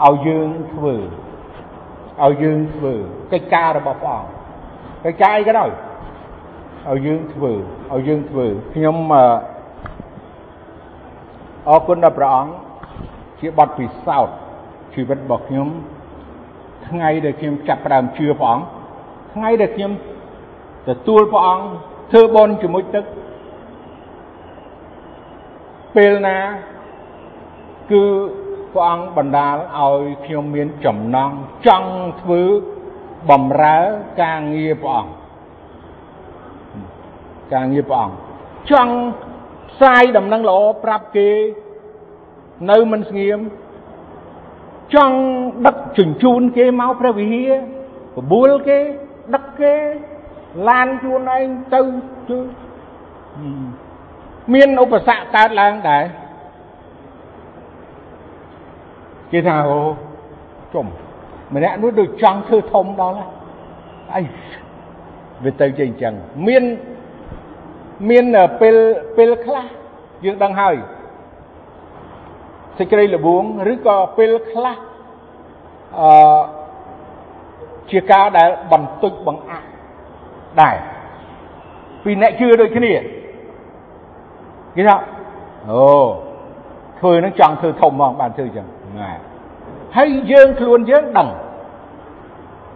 ឲ្យយើងធ្វើឲ្យយើងធ្វើកិច្ចការរបស់ព្រះអង្គកិច្ចការអីក៏ដោយឲ្យយើងធ្វើឲ្យយើងធ្វើខ្ញុំអរគុណដល់ព្រះអង្គជាបទពិសោធន៍ជីវិតរបស់ខ្ញុំថ្ងៃដែលខ្ញុំចាប់ផ្ដើមជឿព្រះអង្គថ្ងៃដែលខ្ញុំ ទទួលព្រះអង្គធ្វើបន់ជាមួយទឹកពេលណាគឺព្រះអង្គបណ្ដាលឲ្យខ្ញុំមានចំណងចង់ធ្វើបំរើការងារព្រះអង្គការងារព្រះអង្គចង់ផ្សាយដំណឹងល្អប្រាប់គេនៅមិនស្ងៀមចង់ដឹកជញ្ជូនគេមកព្រះវិហារបបួលគេដឹកគេ ឡានខ្លួនឯងទៅជឿមានឧបសគ្គកើតឡើងដែរគេថាអូជុំម្នាក់នោះដូចចង់ធ្វើធំដល់អីវាទៅជាអញ្ចឹងមានមានពេលពេលខ្លះយើងដឹងហើយសេចក្តីល្បួងឬក៏ពេលខ្លះអឺជាការដែលបន្ទុចបង្អាក់ ដែរពីអ្នកជឿដូចគ្នាគេថាអូធ្វើនឹងចង់ធ្វើធំហ្មងបានធ្វើអញ្ចឹងណាហើយយើងខ្លួនយើងដឹង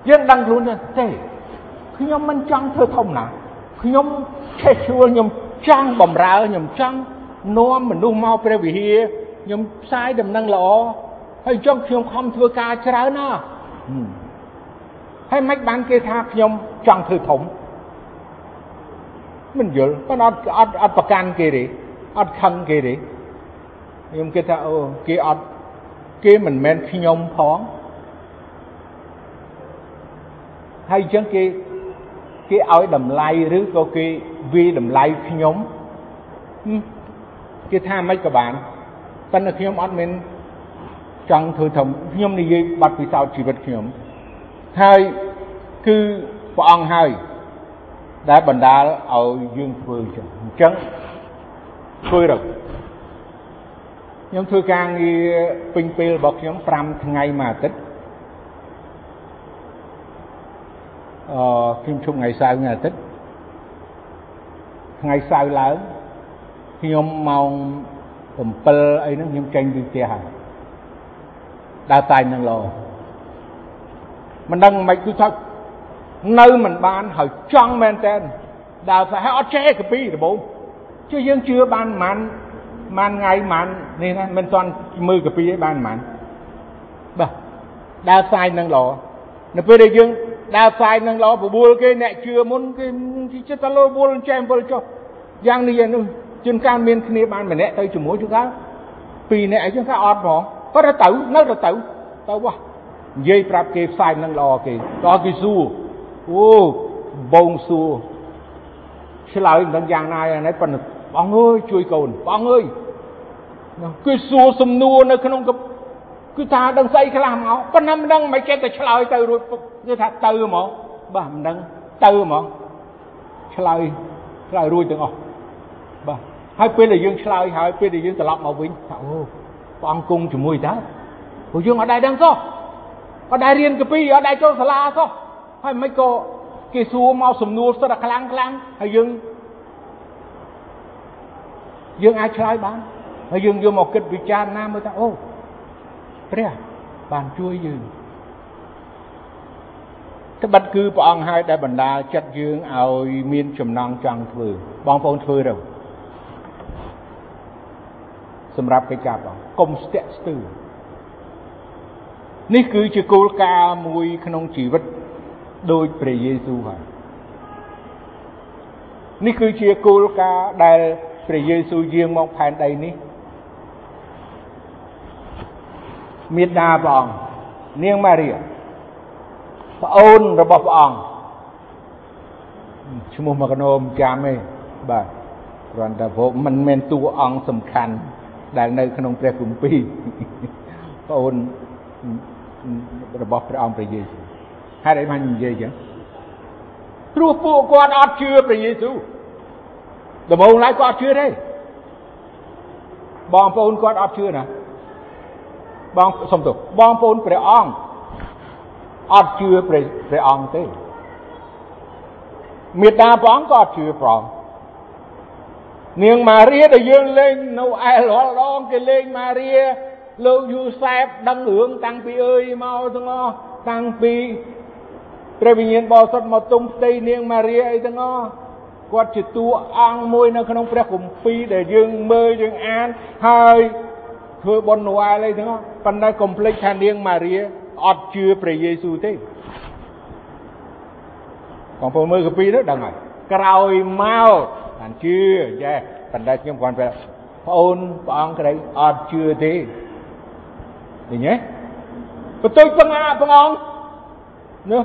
យើងដឹងខ្លួនទេខ្ញុំមិនចង់ធ្វើធំណាខ្ញុំឆេះឈួលខ្ញុំចង់បំរើខ្ញុំចង់នាំមនុស្សមកព្រះវិហារខ្ញុំផ្សាយដំណឹងល្អហើយចង់ខ្ញុំខំធ្វើការច្រើនណាហើយមិនបានគេថាខ្ញុំចង់ធ្វើធំ មិនយល់ប៉ុន្តែអត់អត់អត់ប្រកាន់គេទេអត់ខឹងគេទេខ្ញុំគិតថាអូគេអត់គេមិនមែនខ្ញុំផងហើយអញ្ចឹងគេគេឲ្យតម្លៃឬក៏គេវាយតម្លៃខ្ញុំគេថាមិនក៏បានប៉ុន្តែខ្ញុំអត់មានចង់ធ្វើធំខ្ញុំនិយាយបាត់ពិសោធន៍ជីវិតខ្ញុំហើយគឺព្រះអង្គហើយ ដែលបណ្ដាលឲ្យយើងធ្វើអញ្ចឹងអញ្ចឹងធ្វើរកខ្ញុំធ្វើការងារពេញពេលរបស់ខ្ញុំ5ថ្ងៃមួយអាទិត្យអឺខ្ញុំជុំថ្ងៃសៅរ៍ថ្ងៃអាទិត្យថ្ងៃសៅរ៍ឡើងខ្ញុំម៉ោង7អីហ្នឹងខ្ញុំចេញពីផ្ទះហើយដើរតាញនឹងលោមិនដឹងមិនគឺថា នៅមិនបានហើយចង់មែនតើដើរទៅហើយអត់ចេះកាពីដំបូងជឿយើងជឿបានប្រហែលប្រហែលថ្ងៃប្រហែលនេះណាមិនទាន់មើលកាពីឯងបានប្រហែលបាទដើរផ្សាយនឹងល្អនៅពេលដែលយើងដើរផ្សាយនឹងល្អបបួលគេអ្នកជឿមុនគេចិត្តតែលោបួលចេះអំពិលចុះយ៉ាងនេះយ៉ាងនោះជួនកាលមានគ្នាបានម្នាក់ទៅជាមួយជួនកាលពីរនាក់អីជួនកាលអត់ផងគាត់ទៅនៅទៅទៅទៅវ៉ានិយាយប្រាប់គេផ្សាយនឹងល្អគេដល់គេសួរ អូបងសួរឆ្លើយមិនដឹងយ៉ាងណាយ៉ាងណាប៉ុន្តែបងអើយជួយកូនបងអើយគឺសួរសំណួរនៅក្នុងគឺថាដឹងស្អីខ្លះមកប៉ុន្តែមិនដឹងមិនចេះតែឆ្លើយទៅរួចគឺថាទៅហ្មងបាទមិនដឹងទៅហ្មងឆ្លើយឆ្លើយរួចទាំងអស់បាទហើយពេលដែលយើងឆ្លើយហើយពេលដែលយើងត្រឡប់មកវិញថាអូព្រះអង្គគង់ជាមួយតើព្រោះយើងអត់ដែរដឹងសោះអត់ដែររៀនកពីអត់ដែរចូលសាលាសោះ ហើយមិនក៏គេសួរមកសំណួរស្ទើរតែខ្លាំងខ្លាំងហើយយើងយើងអាចឆ្លើយបានហើយយើងយកមកគិតពិចារណាមើលថាអូព្រះបានជួយយើងត្បិតគឺព្រះអង្គហើយដែលបណ្ដាលចិត្តយើងឲ្យមានចំណងចង់ធ្វើបងប្អូនធ្វើទៅសម្រាប់កិច្ចការបងកុំស្ទាក់ស្ទើរនេះគឺជាគោលការណ៍មួយក្នុងជីវិត ដោយព្រះយេស៊ូវហើយនេះគឺជាគោលការណ៍ដែលព្រះយេស៊ូវយាងមកផែនដីនេះមេដាព្រះអង្គនាងម៉ារីប្អូនរបស់ព្រះអង្គឈ្មោះមកកណោមចាំទេបាទគ្រាន់តែព្រោះមិនមែនតួអង្គសំខាន់ដែលនៅក្នុងព្រះគម្ពីរប្អូនរបស់ព្រះអង្គព្រះយេស៊ូវ ហេតុអីបាននិយាយចឹងព្រោះពួកគាត់អត់ជឿព្រះយេស៊ូវដំបូងឡើយគាត់អត់ជឿទេបងប្អូនគាត់អត់ជឿណាបងសុំទោសបងប្អូនព្រះអង្គអត់ជឿព្រះព្រះអង្គទេមេដាព្រះអង្គក៏អត់ជឿព្រះអង្គនាងម៉ារីដែលយើងលេងនៅអែលរាល់ដងគេលេងម៉ារីលោកយូសែបដឹងរឿងតាំងពីអើយមកទាំងអស់តាំងពី ព្រះវិញ្ញាណបរិសុទ្ធមកទុំផ្ទៃនាងម៉ារីអីទាំងអស់គាត់ជាតួអង្គមួយនៅក្នុងព្រះគម្ពីរដែលយើងមើលយើងអានហើយធ្វើបុណ្យណូអែលអីទាំងអស់ប៉ុន្តែកុំភ្លេចថានាងម៉ារីអត់ជឿព្រះយេស៊ូវទេបងប្អូនមើលកាពីនោះដឹងហើយក្រោយមកបានជឿចេះប៉ុន្តែខ្ញុំគាត់ប្រាប់ប្អូនព្រះអង្គក្តីអត់ជឿទេឃើញទេបន្ទុយបង្អាព្រះអង្គនោះ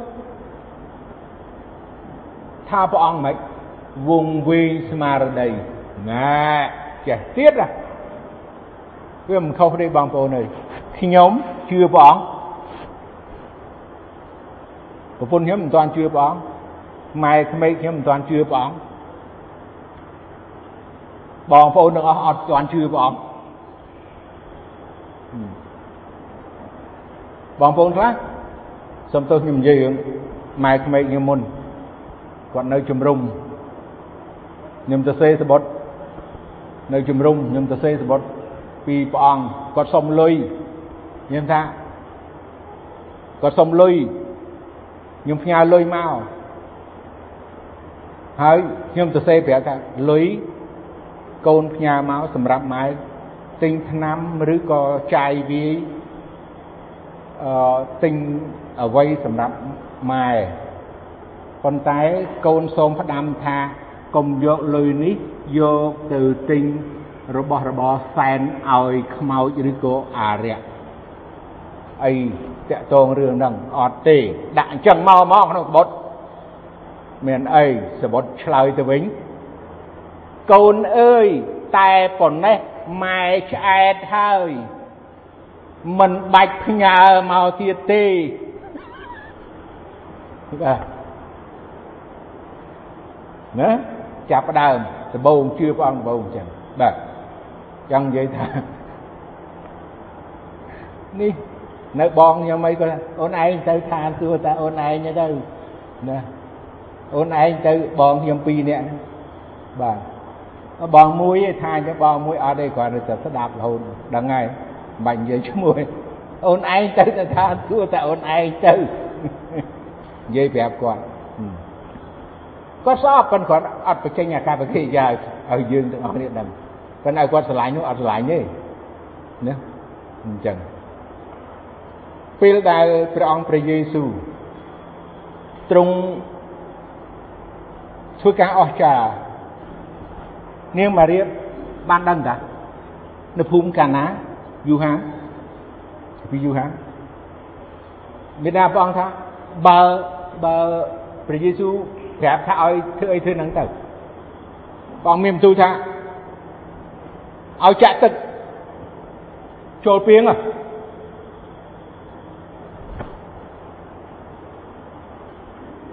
ថាព្រះអង្គមិនវងវែងស្មារតីណាចេះទៀតណាវាមិនខុសទេបងប្អូនអើយខ្ញុំជឿព្រះអង្គប្រពន្ធខ្ញុំមិនទាន់ជឿព្រះអង្គម៉ែក្មេកខ្ញុំមិនទាន់ជឿព្រះអង្គបងប្អូនទាំងអស់អត់ទាន់ជឿព្រះអង្គបងប្អូនខ្លះសុំទោសខ្ញុំនិយាយរឿងម៉ែក្មេកខ្ញុំមុន គាត់នៅជំរុំខ្ញុំទៅសេសបុតនៅជំរុំខ្ញុំទៅសេសបុតពីព្រះអង្គគាត់សុំលុយខ្ញុំថាគាត់សុំលុយខ្ញុំផ្ញើលុយមកហើយខ្ញុំទៅសេប្រាប់ថាលុយកូនផ្ញើមកសម្រាប់ម៉ែទិញថ្នាំឬក៏ចាយវាយអឺទិញអ្វីសម្រាប់ម៉ែ ប៉ុន្តែកូនសូមផ្ដាំថាកុំយកលុយនេះយកទៅទិញរបស់របរសែនឲ្យខ្មោចឬក៏អារក្សអីតាក់ទងរឿងហ្នឹងអត់ទេដាក់អញ្ចឹងមកមកក្នុងសបុតមានអីសបុតឆ្លើយទៅវិញកូនអើយតែប៉ុណ្ណេះម៉ែឆ្អែតហើយមិនបាច់ផ្ញើមកទៀតទេបាទ ណាចាប់ដើមដំបូងជឿព្រះអង្គដំបូងអញ្ចឹងបាទចង់និយាយថានេះនៅបងខ្ញុំអីក៏អូនឯងទៅឋានសួគ៌តែអូនឯងទៅណាអូនឯងទៅបងខ្ញុំពីរនាក់បាទបងមួយឯថាចឹងបងមួយអត់ទេគ្រាន់តែស្ដាប់រហូតដឹងហើយមិនបាច់និយាយឈ្មោះអូនឯងទៅទៅឋានសួគ៌តែអូនឯងទៅនិយាយប្រាប់គាត់ គាត់ស្អប់គាត់គាត់អត់បញ្ចេញអាកប្បកិរិយាឲ្យយើងទាំងអស់គ្នាដឹងប៉ុន្តែគាត់ស្រឡាញ់នោះអត់ស្រឡាញ់ទេណាអញ្ចឹងពេលដែលព្រះអង្គព្រះយេស៊ូវទ្រង់ធ្វើការអស្ចារ្យនាងម៉ារីបានដឹងតានៅភូមិកាណាយូហានពីយូហានមេដាព្រះអង្គថាបើបើព្រះយេស៊ូវ ប្រាប់ថាឲ្យធ្វើអីធ្វើហ្នឹងទៅបងមានបន្ទូលថាឲ្យចាក់ទឹកចូលពីងហ៎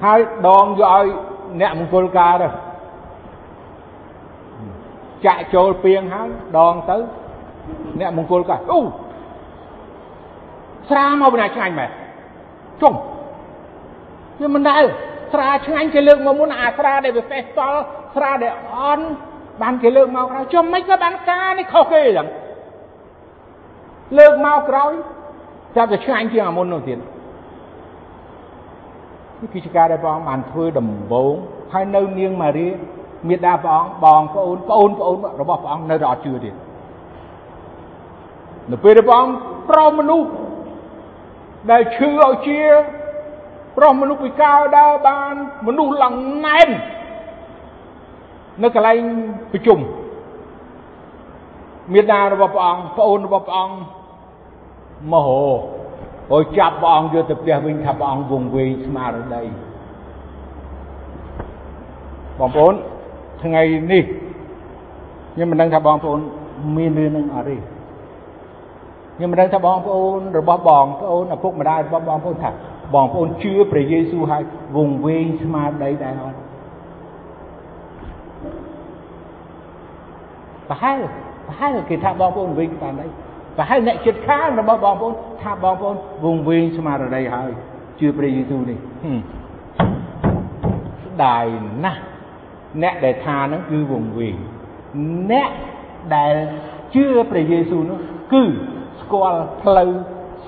ហើយដងយកឲ្យអ្នកមង្គលការទៅចាក់ចូលពីងហើយដងទៅអ្នកមង្គលការអូស្រាមកពីណាឆ្ងាញ់មែនចុងវាមិនដែល ស្រាឆ្ងាញ់គេលើកមកមុនអាស្រាដែលវាសេះសល់ស្រាដែលអន់បានគេលើកមកក្រោយចុះមិនក៏បានការនេះខុសគេចឹងលើកមកក្រោយចាប់តែឆ្ងាញ់ជាងអាមុននោះទៀតនេះគឺជាការដែលព្រះអង្គបានធ្វើដំបូងហើយនៅនាងម៉ារីមេដាព្រះអង្គបងប្អូនប្អូនប្អូនរបស់ព្រះអង្គនៅតែអត់ជឿទៀតនៅពេលដែលព្រះអង្គប្រោមនុស្សដែលឈឺឲ្យជា ប្រុសមនុស្សពិការដើរបានមនុស្សឡើងណែននៅកន្លែងប្រជុំមេដារបស់ព្រះអង្គប្អូនរបស់ព្រះអង្គមហោអូចាប់ព្រះអង្គយកទៅផ្ទះវិញថាព្រះអង្គវង្វេងស្មារតីបងប្អូនថ្ងៃនេះខ្ញុំមិនដឹងថាបងប្អូនមានរឿងនឹងអត់ទេខ្ញុំមិនដឹងថាបងប្អូនរបស់បងប្អូនឪពុកម្ដាយរបស់បងប្អូនថា បងប្អូនជឿព្រះយេស៊ូវហើយវង្វេងស្មារតីដែរអត់ប្រហែលប្រហែលគេថាបងប្អូនវិញបានដែរប្រហែលអ្នកចិត្តខាងរបស់បងប្អូនថាបងប្អូនវង្វេងស្មារតីហើយជឿព្រះយេស៊ូវនេះស្ដាយណាស់អ្នកដែលថាហ្នឹងគឺវង្វេងអ្នកដែលជឿព្រះយេស៊ូវនោះគឺស្គាល់ផ្លូវ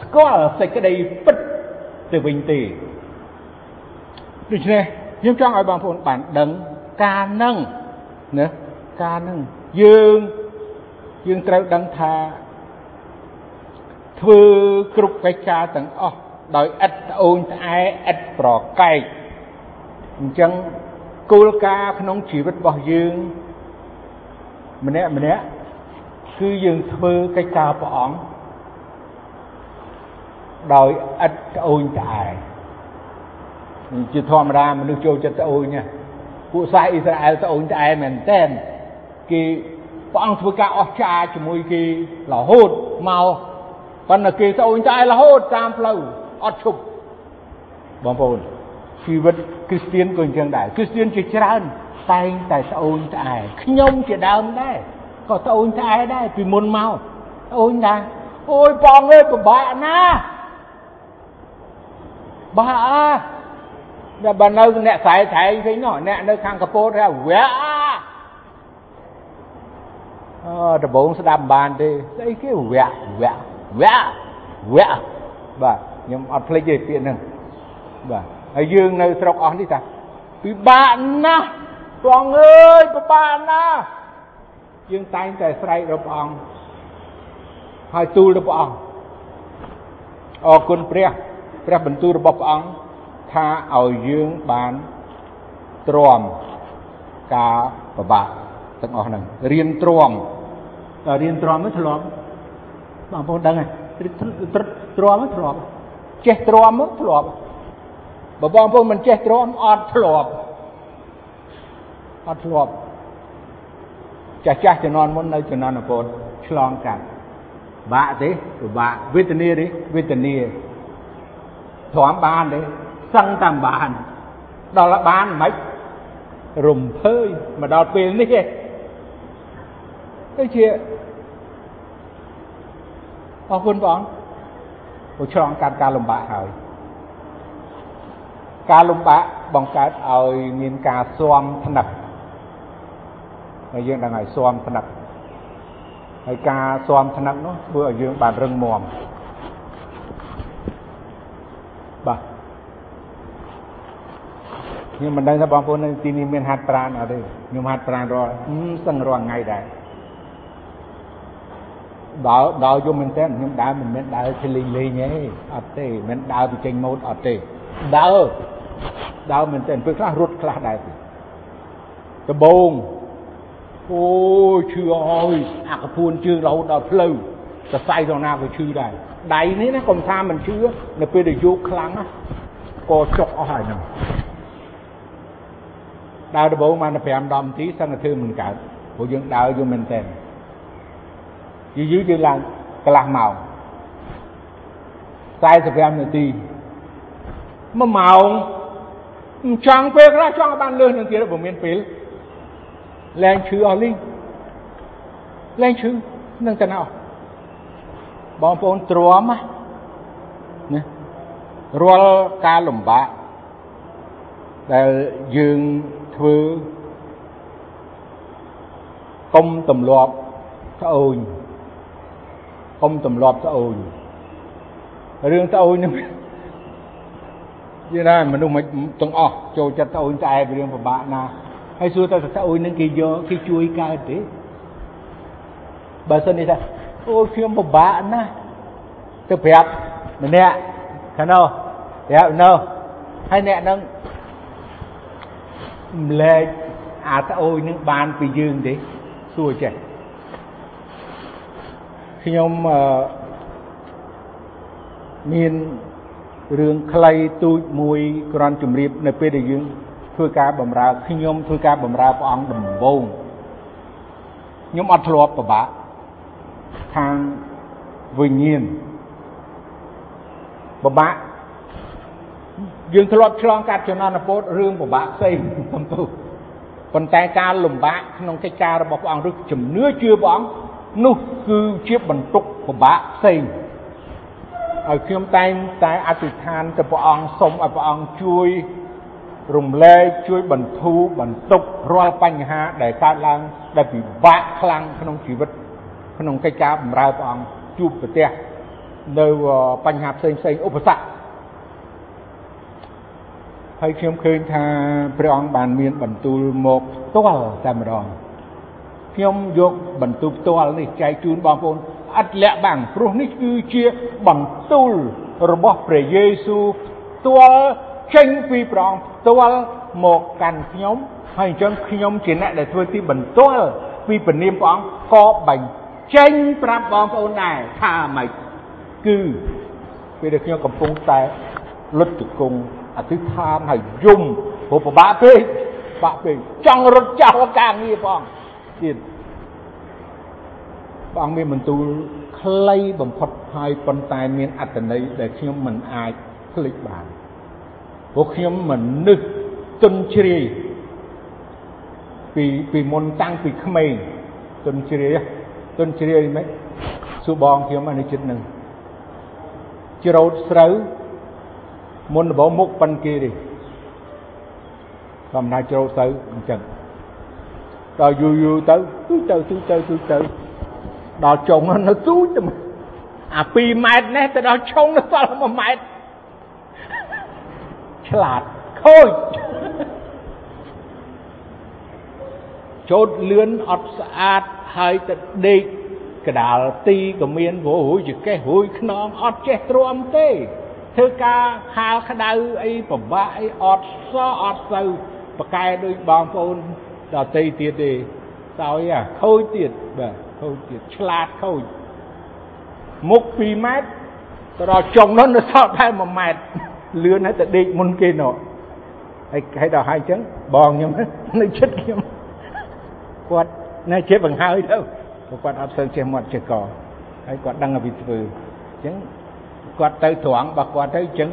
ស្គាល់សេចក្តីពិត ទៅវិញទេដូច្នេះខ្ញុំចង់ឲ្យបងប្អូនបានដឹងការនឹងណាការនឹងយើងយើងត្រូវដឹងថាធ្វើគ្រប់កិច្ចការទាំងអស់ដោយឥតត្អូញត្អែឥតប្រកែកអញ្ចឹងគោលការណ៍ក្នុងជីវិតរបស់យើងម្នាក់ម្នាក់គឺយើងធ្វើកិច្ចការព្រះអង្គ ដោយឥតត្អូញត្អែជាធម្មតាមនុស្សចូលចិត្តត្អូញណាពួកសាសអ៊ីស្រាអែលត្អូញត្អែមែនតែនគេព្រះអង្គធ្វើការអស្ចារ្យជាមួយគេរហូតមកប៉ុន្តែគេត្អូញត្អែរហូតតាមផ្លូវអត់ឈប់បងប្អូនជីវិតគ្រីស្ទៀនក៏អញ្ចឹងដែរគ្រីស្ទៀនជាច្រើនតែងតែត្អូញត្អែខ្ញុំជាដើមដែរក៏ត្អូញត្អែដែរពីមុនមកត្អូញដែរអូយបងអើយពិបាកណាស់ បាក់អាតែបើនៅអ្នកស្រែត្រែងវិញនោះអ្នកនៅខាងកពោតថាវែអូដំបងស្ដាប់បានទេស្អីគេវែវែវែវែបាទខ្ញុំអត់ភ្លេចទេពាក្យហ្នឹងបាទហើយយើងនៅស្រុកអស់នេះតាពិបាកណាស់ព្រះអើយពិបាកណាស់យើងតែងតែស្រែករកព្រះអង្គហើយទូលទៅព្រះអង្គអរគុណព្រះ ព្រះបន្ទូលរបស់ព្រះអង្គថាឲ្យយើងបានទ្រាំការប្របាកទាំងអស់ហ្នឹងរៀនទ្រាំដល់រៀនទ្រាំទៅធ្លាប់បងប្អូនដឹងហើយទ្រាំទ្រាំចេះទ្រាំមកធ្លាប់បើបងប្អូនមិនចេះទ្រាំអត់ធ្លាប់អត់ធ្លាប់ចាស់ចាស់ជំនាន់មុននៅជំនាន់ឪពុកឆ្លងកាត់បាក់ទេពិបាកវេទនាទេវេទនា ទ្រាំបានទេសឹងតាមបានដល់បានមិនរំភើយមកដល់ពេលនេះទេទៅជាអរគុណព្រះអង្គព្រោះឆ្លងកាត់ការលំបាកហើយការលំបាកបង្កើតឲ្យមានការស៊ាំថ្នឹកហើយយើងដឹងហើយស៊ាំថ្នឹកហើយការស៊ាំថ្នឹកនោះធ្វើឲ្យយើងបានរឹងមាំបាទ ខ្ញុំមិនដឹងថាបងប្អូននៅទីនេះមានហាត់ប្រាណអត់ទេខ្ញុំហាត់ប្រាណរាល់សឹងរាល់ថ្ងៃដែរដើរដើរយំមែនតើខ្ញុំដើរមិនមែនដើរទៅលេងលេងទេអត់ទេមិនដើរទៅចេញម៉ូតអត់ទេដើរដើរមែនតើពេលខ្លះរត់ខ្លះដែរដបងអូយឈឺអើយអាកពួនជើងរហូតដល់ផ្លូវសរសៃរណាក៏ឈឺដែរដៃនេះណាកុំថាមិនឈឺនៅពេលដែលយកខ្លាំងណាក៏ចុកអស់ហើយហ្នឹង ដើរដបងបាន5 10នាទីសឹងតែធ្វើមិនកើតព្រោះយើងដើរយូរមែនតើយូរយូរយើងឡើងកន្លះម៉ោង45នាទី1ម៉ោងចង់ពេលខ្លះចង់បានលឿននឹងទៀតបើមានពេលលែងឈឺអស់លីងលែងឈឺនឹងតែណោះបងប្អូនទ្រាំណារាល់ការលំបាកដែលយើង ធ្វើកុំទម្លាប់ស្អូនកុំទម្លាប់ស្អូនរឿងស្អូននឹងយល់ដែរមនុស្សមិនទាំងអស់ចូលចិត្តស្អូនតែរឿងពិបាកណាហើយសួរទៅស្អូននឹងគេយកគេជួយកើតទេបើសិននេះថាអូខ្ញុំពិបាកណាស់ទៅប្រាប់ម្នាក់ខាងនោះប្រាប់នោះហើយអ្នកនឹងម្លែកអាត្អូយនឹងបានពីយើងទេសួរចេះខ្ញុំអឺមានរឿងខ្លីទូចមួយគ្រាន់ជម្រាបនៅពេលដែលយើងធ្វើការបម្រើខ្ញុំធ្វើការបម្រើព្រះអង្គដំបូងខ្ញុំអត់ធ្លាប់ពិបាកខាងវិញ្ញាណពិបាក យើងធ្លាប់ឆ្លងកាត់ចំណានពោតរឿងពិបាកផ្សេងសំទោសប៉ុន្តែការលំបាកក្នុងកិច្ចការរបស់ព្រះអង្គឬជំនឿជឿព្រះអង្គនោះគឺជាបន្ទុកពិបាកផ្សេងហើយខ្ញុំតែងតែអធិដ្ឋានទៅព្រះអង្គសូមឲ្យព្រះអង្គជួយរំលែកជួយបន្ធូរបន្ទុករាល់បញ្ហាដែលកើតឡើងដែលពិបាកខ្លាំងក្នុងជីវិត ក្នុងកិច្ចការបម្រើព្រះអង្គជួបប្រទះនៅបញ្ហាផ្សេងផ្សេងឧបសគ្គ ហើយខ្ញុំឃើញថាព្រះអង្គបានមានបន្ទូលមកផ្ទាល់តែម្ដងខ្ញុំយកបន្ទូលផ្ទាល់នេះចែកជូនបងប្អូនអត់លាក់បាំងព្រោះនេះគឺជាបន្ទូលរបស់ព្រះយេស៊ូវផ្ទាល់ចេញពីព្រះអង្គផ្ទាល់មកកាន់ខ្ញុំហើយអញ្ចឹងខ្ញុំជាអ្នកដែលធ្វើទីបន្ទាល់ពីពនាមព្រះអង្គក៏បញ្ចេញប្រាប់បងប្អូនដែរថាម៉េចគឺពេលដែលខ្ញុំកំពុងតែលុតជង្គង់ អធិដ្ឋានហើយយំព្រោះពិបាកពេកបាក់ពេកចង់រត់ចោលការងារផងទៀតព្រះអង្គមានបន្ទូលខ្លីបំផុតហើយប៉ុន្តែមានអត្តន័យដែលខ្ញុំមិនអាចភ្លេចបានព្រោះខ្ញុំមនុស្សទុនជ្រាយពីពីមុនតាំងពីក្មេងទុនជ្រាយទុនជ្រាយមិនសួរបងខ្ញុំនៅចិត្តនឹងច្រូតស្រូវ មុនដំបូងមុខប៉ុនគេទេធម្មតាច្រូតស្រូវអញ្ចឹងដល់យូរយូរទៅទូទៅទូទៅទូទៅដល់ចុងនៅទូចទៅអា2ម៉ែត្រនេះទៅដល់ឆុងនៅសល់1ម៉ែត្រឆ្លាតខូចចូលលឿនអត់ស្អាតហើយទៅដេកកដាលទីក៏មានព្រោះរួយចកេះរួយខ្នងអត់ចេះទ្រាំទេ ធ្វើការខាលក្តៅអីពិបាកអីអត់សអត់ទៅប្រកែដូចបងប្អូនដតីទៀតទេសោយអាខូចទៀតបាទខូចទៀតឆ្លាតខូចមុខ2ម៉ែត្រទៅដល់ចុងនោះនៅសល់តែ1ម៉ែត្រលឿនហើយទៅដេកមុនគេនោះហើយហើយដល់ហើយអញ្ចឹងបងខ្ញុំនៅចិត្តខ្ញុំគាត់នៅជិះបង្ហើយទៅគាត់អត់សូវចេះមាត់ចេះកហើយគាត់ដឹងពីធ្វើអញ្ចឹង គាត់ទៅត្រង់របស់គាត់ទៅអញ្ចឹង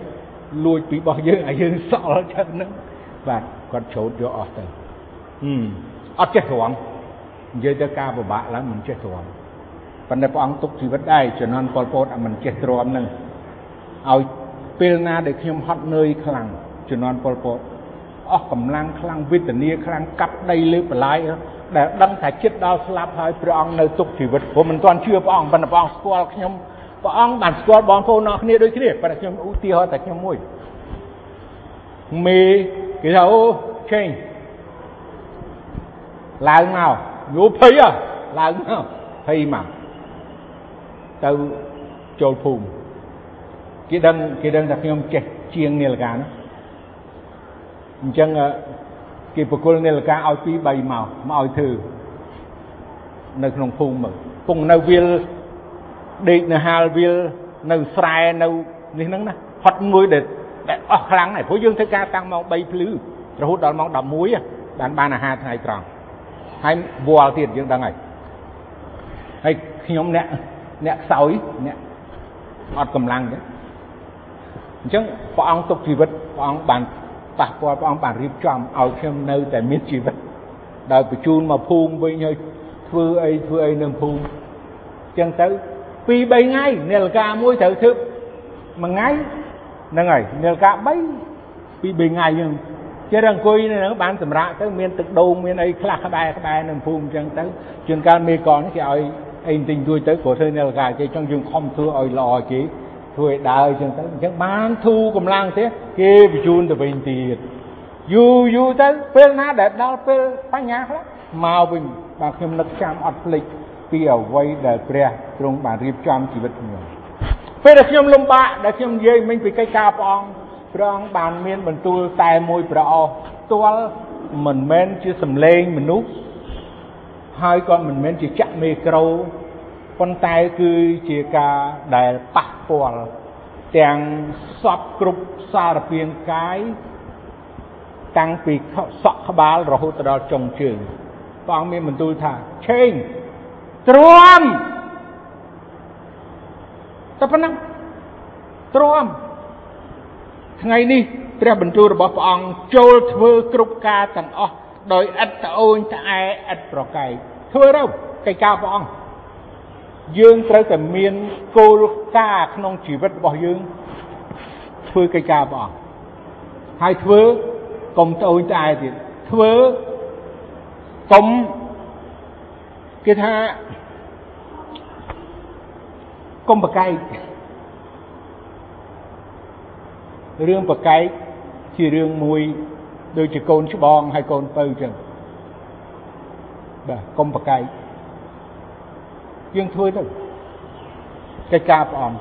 លួចពីរបស់យើងឲ្យយើងសល់ចឹងហ្នឹងបាទគាត់ច្រូតយកអស់ទៅហឹមអត់ចេះត្រង់និយាយទៅការពិបាកឡើងមិនចេះទ្រាំប៉ុន្តែព្រះអង្គទុកជីវិតដែរជំនាន់ប៉ុលពតមិនចេះទ្រាំនឹងឲ្យពេលណាដែលខ្ញុំហត់នឿយខ្លាំងជំនាន់ប៉ុលពតអស់កម្លាំងខ្លាំងវេទនាខ្លាំងកាប់ដីលើបន្លាយដែលដឹងថាចិត្តដល់ស្លាប់ហើយព្រះអង្គនៅទុកជីវិតព្រោះមិនទាន់ជឿព្រះអង្គប៉ុន្តែព្រះអង្គស្គាល់ខ្ញុំ ព្រះអង្គបានស្គាល់បងប្អូនអស់គ្នាដូចគ្នាប៉ុន្តែខ្ញុំឧទាហរណ៍តែខ្ញុំមួយមេគេថាអូឆេងឡើងមកយោភ័យឡើងមកភ័យមកទៅចូលភូមិគេដឹងគេដឹងថាខ្ញុំចេះជាងនាឡិកាណាអញ្ចឹងគេបកគលនាឡិកាឲ្យពី3មកមកឲ្យធ្វើនៅក្នុងភូមិមើលពងនៅវាល ដេកនៅហាលវាលនៅស្រែនៅនេះហ្នឹងណាហត់មួយដែលដែលអស់ខ្លាំងហើយព្រោះយើងធ្វើការតាំងម៉ោង3ភ្លឺរហូតដល់ម៉ោង11បានបានអាហារថ្ងៃត្រង់ហើយវល់ទៀតយើងដឹងហើយហើយខ្ញុំអ្នកអ្នកខ្សោយអ្នកអត់កម្លាំងទេអញ្ចឹងព្រះអង្គទុកជីវិតព្រះអង្គបានប៉ះពាល់ព្រះអង្គបានរៀបចំឲ្យខ្ញុំនៅតែមានជីវិតដោយបញ្ជូនមកភូមិវិញហើយធ្វើអីធ្វើអីនៅភូមិចឹងទៅ 2 3ថ្ងៃនាឡិកាមួយត្រូវធ្វើមួយថ្ងៃហ្នឹងហើយនាឡិកា3 2 3ថ្ងៃយើងចេះអង្គុយនៅហ្នឹងបានសម្រាប់ទៅមានទឹកដូងមានអីខ្លះក្បែរក្បែរនៅភូមិអញ្ចឹងទៅជួនកាលមេកនគេឲ្យអីទិញទួយទៅក៏ធ្វើនាឡិកាគេចង់យើងខំធ្វើឲ្យល្អគេធ្វើឲ្យដើរអញ្ចឹងទៅអញ្ចឹងបានធូរកម្លាំងទៀតគេបញ្ជូនទៅវិញទៀតយូរយូរទៅពេលណាដែលដល់ពេលបញ្ញាខ្លះមកវិញបាទខ្ញុំនឹកចាំអត់ភ្លេច ពីអ្វីដែលព្រះទ្រង់បានរៀបចំជីវិតខ្ញុំពេលដែលខ្ញុំលំបាកដែលខ្ញុំនិយាយមិញពីកិច្ចការព្រះអង្គព្រះអង្គបានមានបន្ទូលតែមួយព្រះអស់ផ្ទាល់មិនមែនជាសម្លេងមនុស្សហើយក៏មិនមែនជាចាក់មេក្រូប៉ុន្តែគឺជាការដែលប៉ះពាល់ទាំងសពគ្រប់សារពាង្គកាយតាំងពីសក់ក្បាលរហូតដល់ចុងជើងព្រះអង្គមានបន្ទូលថាឆេង ទ្រាំតែប៉ុណ្ណឹងទ្រាំថ្ងៃនេះព្រះបន្ទូលរបស់ព្រះអង្គចូលធ្វើគ្រប់ការទាំងអស់ដោយឥតត្អូញត្អែឥតប្រកែកធ្វើទៅកិច្ចការព្រះអង្គយើងត្រូវតែមានគោលការណ៍ក្នុងជីវិតរបស់យើងធ្វើកិច្ចការព្រះអង្គហើយធ្វើកុំត្អូញត្អែទៀតធ្វើកុំ គេថាកុំប្រកែករឿងប្រកែកជារឿងមួយដូចជាកូនច្បងហើយកូនពៅចឹងបាទកុំប្រកែកយើងធ្វើទៅកិច្ចការព្រះអង្គ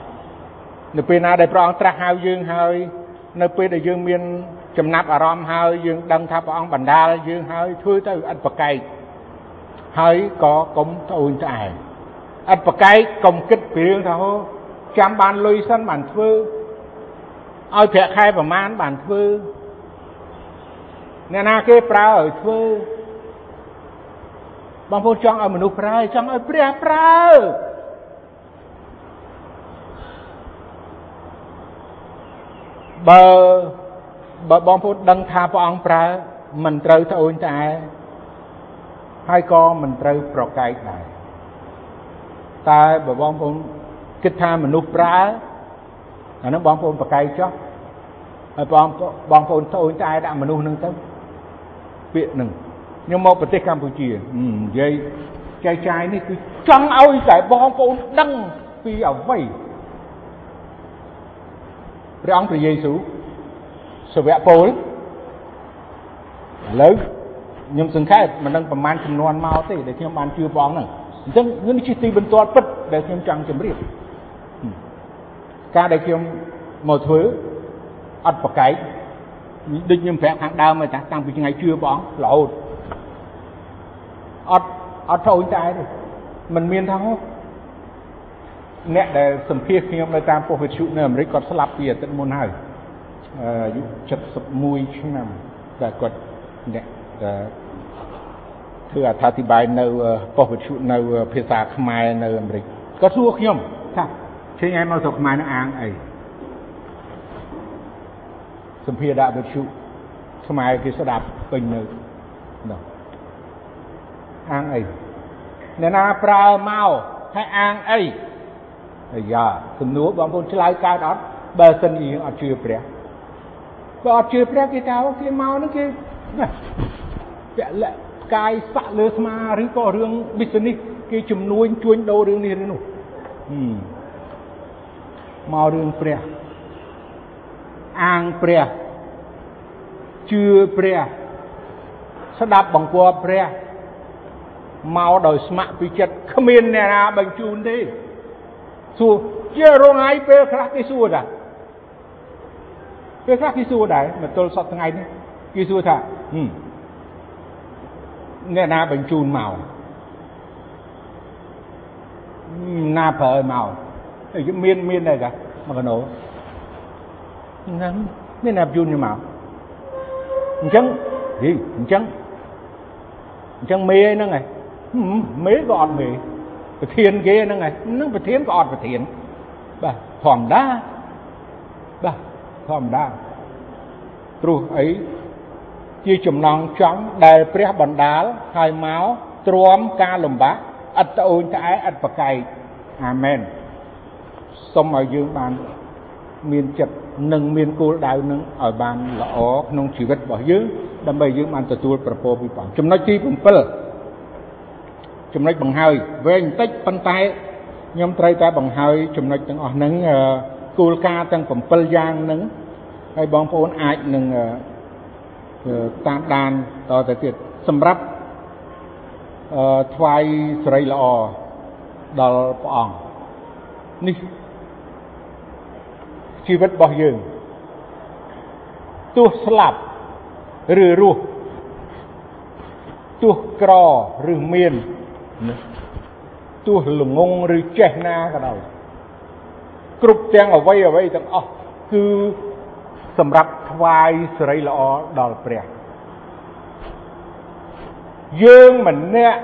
នៅពេលណាដែលព្រះអង្គត្រាស់ហៅយើងហើយនៅពេលដែលយើងមានចំណាប់អារម្មណ៍ហើយយើងដឹងថាព្រះអង្គបណ្ដាលយើងហើយធ្វើទៅឥតប្រកែក ហើយក៏កុំត្អូញត្អែឥតប្រកែកកុំគិតពីរឿងថាហូចាំបានលុយសិនបានធ្វើឲ្យប្រាក់ខែប្រមាណបានធ្វើអ្នកណាគេប្រើឲ្យធ្វើបងប្អូនចង់ឲ្យមនុស្សប្រើចង់ឲ្យព្រះប្រើបើបើបងប្អូនដឹងថាព្រះអង្គប្រើមិនត្រូវត្អូញត្អែ ហើយក៏មិនត្រូវប្រកែកដែរតែបើបងប្អូនគិតថាមនុស្សប្រើអានឹងបងប្អូនប្រកែកចុះហើយបងបងប្អូនត្អូញត្អែដាក់មនុស្សនឹងទៅពាក្យនឹងខ្ញុំមកប្រទេសកម្ពុជានិយាយចែកចាយនេះគឺចង់ឲ្យតែបងប្អូនដឹងពីអ្វីព្រះអង្គព្រះយេស៊ូវសាវកពលឥឡូវ ខ្ញុំសង្ខេបមិនដឹងប្រមាណចំនួនមកទេដែលខ្ញុំបានជឿព្រះអង្គហ្នឹងអញ្ចឹងនេះជាទីបន្ទាល់ពិតដែលខ្ញុំចង់ជម្រាបការដែលខ្ញុំមកធ្វើអត់ប្រកែកដូចខ្ញុំប្រាប់ខាងដើមហ្នឹងតាតាំងពីថ្ងៃជឿព្រះអង្គរហូតអត់អត់ត្រូវតែទេมันមានថាអ្នកដែលសម្ភាសខ្ញុំនៅតាមប៉ុស្តិ៍វិទ្យុនៅអាមេរិកគាត់ស្លាប់ពីអាទិត្យមុនហើយអាយុ71ឆ្នាំតែគាត់អ្នក ធ្វើអត្ថាធិប្បាយនៅប៉ុស្តិ៍វិទ្យុនៅភាសាខ្មែរនៅអាមេរិកគាត់សួរខ្ញុំថាជិះឯងមកស្រុកខ្មែរនឹងអាងអីសម្ភារដាក់វិទ្យុខ្មែរគេស្ដាប់ពេញនៅនោះអាងអីអ្នកណាប្រើមកហើយអាងអីអាយ៉ាសំណួរបងប្អូនឆ្លើយកើតអត់បើសិនជាអត់ជឿព្រះបើអត់ជឿព្រះគេថាគេមកហ្នឹងគេ ណាពលៈកាយសាក់លើស្មាឬក៏រឿង business គេជំនួញជួញដូររឿងនេះរឿងនោះមករឿងព្រះអាងព្រះជឿព្រះស្ដាប់បង្គាប់ព្រះមកដោយស្ម័គ្រពីចិត្តគ្មានអ្នកណាបញ្ជូនទេសួរជារងថ្ងៃពេលខ្លះគេសួរថាពេលខ្លះគេសួរដែរមកទល់សប្តាហ៍ថ្ងៃនេះគេសួរថា អ្នកណាបញ្ជូនមកណាប្រើមកមានមានដែរកាមកកណោហ្នឹងមានណាបញ្ជូនមកអញ្ចឹងហីអញ្ចឹងអញ្ចឹងមេហ្នឹងឯងមេក៏អត់មេប្រធានគេហ្នឹងហើយនឹងប្រធានក៏អត់ប្រធានបាទធម្មតាបាទធម្មតាព្រោះអី ជាចំណងចង់ដែលព្រះបណ្ដាលហើយមកទ្រាំការលំបាកឥតត្អូញត្អែឥតប្រកែកអាមែនសូមឲ្យយើងបានមានចិត្តនិងមានគោលដៅនឹងឲ្យបានល្អក្នុងជីវិតរបស់យើងដើម្បីយើងបានទទួលប្រពោពីព្រះចំណុចទី7ចំណុចបង្ហើយវែងបន្តិចប៉ុន្តែខ្ញុំត្រូវតែបង្ហើយចំណុចទាំងអស់ហ្នឹងគោលការណ៍ទាំង7យ៉ាងហ្នឹងហើយបងប្អូនអាចនឹង តាមដានតទៅទៀតសម្រាប់អឺថ្វាយសេរីល្អដល់ព្រះអង្គនេះជីវិតរបស់យើងទោះស្លាប់ឬរស់ទោះក្រឬមានទោះល្ងងឬចេះណាក៏ដោយគ្រប់ទាំងអវ័យអវ័យទាំងអស់គឺ សម្រាប់ថ្វាយសិរីល្អដល់ព្រះយើងម្នាក់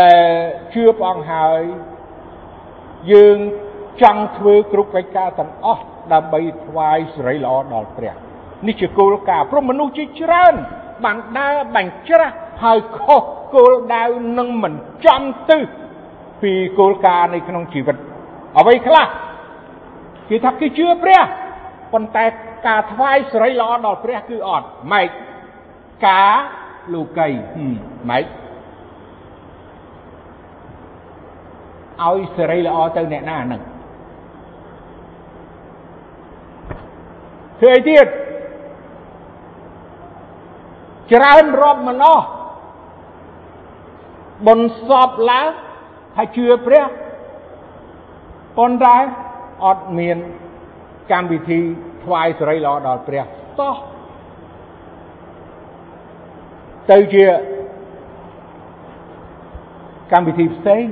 ដែលជឿព្រះអង្គហើយយើងចង់ធ្វើគ្រប់កិច្ចការទាំងអស់ដើម្បីថ្វាយសិរីល្អដល់ព្រះនេះជាគោលការណ៍ព្រោះមនុស្សជាច្រើនបានដើរបាញ់ច្រាស់ហើយខុសគោលដៅនឹងមិនចំទិសពីគោលការណ៍នៃក្នុងជីវិតអ្វីខ្លះគេថាគេជឿព្រះប៉ុន្តែ ការថ្វាយសិរីល្អដល់ព្រះគឺអត់ម៉េចការលោកីម៉េចឲ្យសិរីល្អទៅអ្នកណាហ្នឹងធ្វើអីទៀតច្រើនរាប់ម្លោះបុណ្យសពឡើងហើយជឿព្រះប៉ុន្តែអត់មានកម្មវិធី ថ្វាយសិរីល្អដល់ព្រះតោះទៅជាកម្មវិធីផ្សេង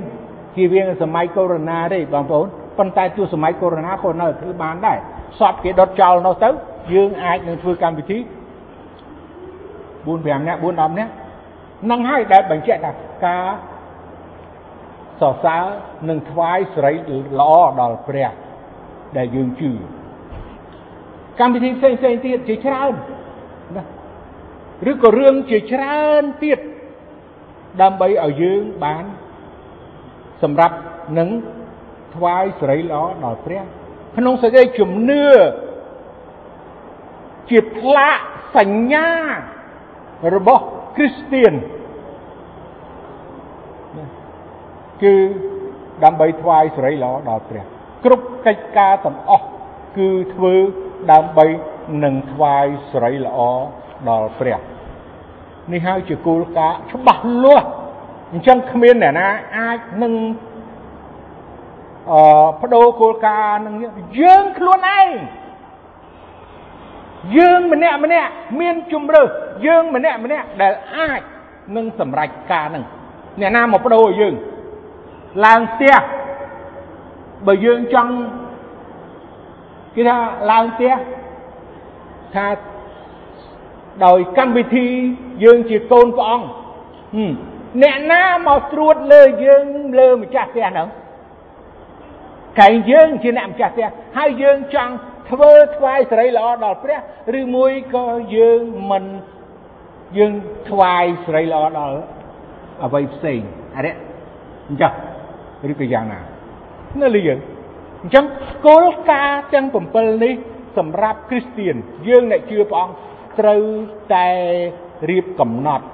ជាវាងសម័យកូវីដទេបងប្អូនប៉ុន្តែទោះសម័យកូវីដក៏នៅធ្វើបានដែរសពគេដុតចោលនោះទៅ យើងអាចនឹងធ្វើកម្មវិធី4 5នាក់4 10នាក់នឹងហើយដែលបញ្ជាក់ថាការសរសើរនិងថ្វាយសេរីល្អដល់ព្រះដែលយើងជឿ កម្មវិធីផ្សេងផ្សេងទៀតជាច្រើនណាឬក៏រឿងជាច្រើនទៀតដើម្បីឲ្យយើងបានសម្រាប់នឹងថ្វាយសេរីល្អដល់ព្រះក្នុងសេចក្តីជំនឿជាផ្លាកសញ្ញារបស់គ្រីស្ទៀនគឺដើម្បីថ្វាយសេរីល្អដល់ព្រះគ្រប់កិច្ចការទាំងអស់គឺធ្វើ ដើម្បីនឹងថ្វាយសេរីល្អដល់ព្រះនេះហើយជាគោលការណ៍ច្បាស់លាស់អញ្ចឹងគ្មានអ្នកណាអាចនឹងអឺបដូរគោលការណ៍នឹងយើងខ្លួនឯងយើងម្នាក់ម្នាក់មានជំរើសយើងម្នាក់ម្នាក់ដែលអាចនឹងសម្រេចការនឹងអ្នកណាមកបដូរឲ្យយើងឡើងផ្ទះបើយើងចង់ គេថាឡើងផ្ទះថាដោយកម្មវិធីយើងជាកូនព្រះអង្គអ្នកណាមកត្រួតលើយើងលើម្ចាស់ផ្ទះហ្នឹងកែងយើងជាអ្នកម្ចាស់ផ្ទះហើយយើងចង់ធ្វើថ្វាយសេរីល្អដល់ព្រះឬមួយក៏យើងមិនយើងថ្វាយសេរីល្អដល់អ្វីផ្សេងអរិយអញ្ចឹងឬក៏យ៉ាងណានៅលើយើង អញ្ចឹងគោលការណ៍ទាំង7នេះសម្រាប់គ្រីស្ទៀនយើងអ្នកជឿព្រះអង្គត្រូវតែរៀបកំណត់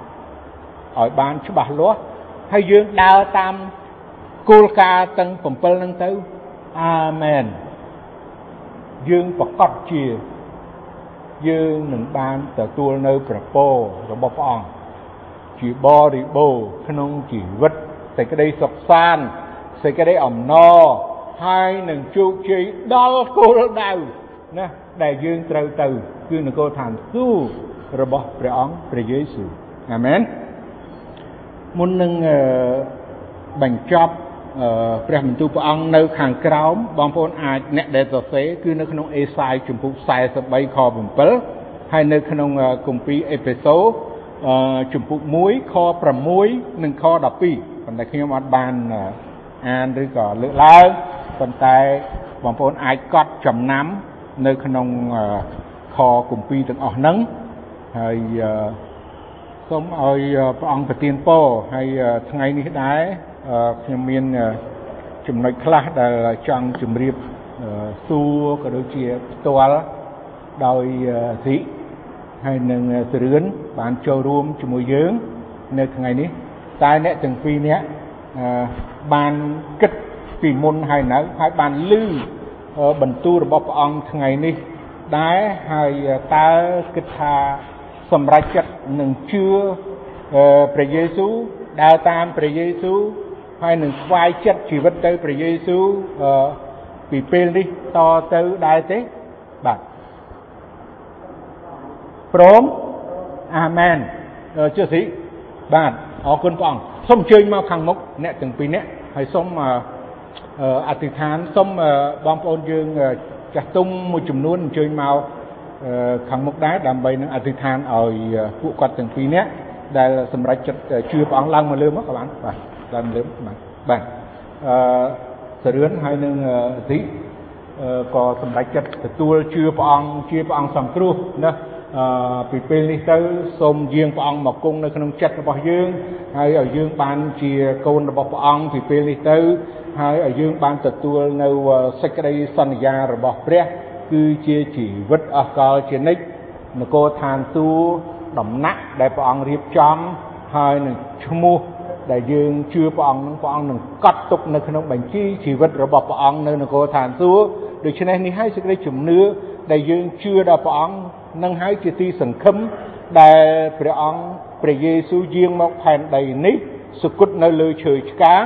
ឲ្យបានច្បាស់លាស់ហើយយើងដើរតាមគោលការណ៍ទាំង7ហ្នឹងទៅអាមែនយើងប្រកាសជាយើងនឹងបានទទួលនៅប្រពោរបស់ព្រះអង្គជាបរិបូរក្នុងជីវិតសេចក្តីសុខសាន្តសេចក្តីអំណរ ហើយនឹងជោគជ័យដល់គោលដៅណាដែលយើងត្រូវទៅ គឺនគរឋានសួគ៌របស់ព្រះអង្គព្រះយេស៊ូវអាមែនមុននឹងបញ្ចប់ព្រះបន្ទូលព្រះអង្គនៅខាងក្រោមបងប្អូនអាចអ្នកដែលសរសេរគឺនៅក្នុងអេសាយជំពូក43ខ7ហើយនៅក្នុងគម្ពីរអេផេសូជំពូក1ខ6និងខ12ប៉ុន្តែខ្ញុំអត់បានអានឬក៏លើកឡើង ប៉ុន្តែបងប្អូនអាចកត់ចំណាំនៅក្នុងខគម្ពីរទាំងអស់ហ្នឹងហើយសូមឲ្យព្រះអង្គប្រទានពរហើយថ្ងៃនេះដែរខ្ញុំមានចំណុចខ្លះដែលចង់ជម្រាបសួរក៏ដូចជាផ្ទាល់ដោយសិហើយនឹងសរឿនបានចូលរួមជាមួយយើង នៅថ្ងៃនេះតែអ្នកទាំងពីរនាក់បានគិត ពីមុនហើយនៅហើយបានលឺបន្ទូលរបស់ព្រះអង្គថ្ងៃនេះដែរហើយតើគិតថាសម្រេចចិត្តនឹងជឿព្រះយេស៊ូវដើរតាមព្រះយេស៊ូវហើយនឹងស្វែងចិត្តជីវិតទៅព្រះយេស៊ូវពីពេលនេះតទៅដែរទេបាទព្រមអាមែនជឿស៊ីបាទអរគុណព្រះអង្គសូមអញ្ជើញមកខាងមុខអ្នកទាំងពីរនាក់ហើយសូម អធិដ្ឋានសូមបងប្អូនយើងចាស់ទុំមួយចំនួនអញ្ជើញមកខាងមុខដែរដើម្បីនឹងអធិដ្ឋានឲ្យពួកគាត់ទាំងពីរនាក់ដែលសម្រេចចិត្តជឿព្រះអង្គឡើងមកលើមកក៏បានបាទឡើងលើបាទបាទអឺសរឿនហើយនឹងទីក៏សម្រេចចិត្តទទួលជឿព្រះអង្គជាព្រះអង្គសង្គ្រោះណាអឺពីពេលនេះទៅសូមយាងព្រះអង្គមកគង់នៅក្នុងចិត្តរបស់យើងហើយឲ្យយើងបានជាកូនរបស់ព្រះអង្គពីពេលនេះទៅ ហើយឲ្យយើងបានទទួលនៅសេចក្តីសន្យារបស់ព្រះ គឺជាជីវិតអស់កលជានិច្ចនគរឋានសួគ៌ដំណាក់ដែលព្រះអង្គរៀបចំហើយនឹងឈ្មោះដែលយើងជឿព្រះអង្គនឹងព្រះអង្គនឹងកត់ទុកនៅក្នុងបញ្ជីជីវិតរបស់ព្រះអង្គនៅនគរឋានសួគ៌ដូច្នេះនេះហើយសេចក្តីជំនឿដែលយើងជឿដល់ព្រះអង្គនឹងហើយជាទីសង្ឃឹមដែលព្រះអង្គព្រះយេស៊ូវយាងមកផែនដីនេះសុគតនៅលើឈើឆ្កាង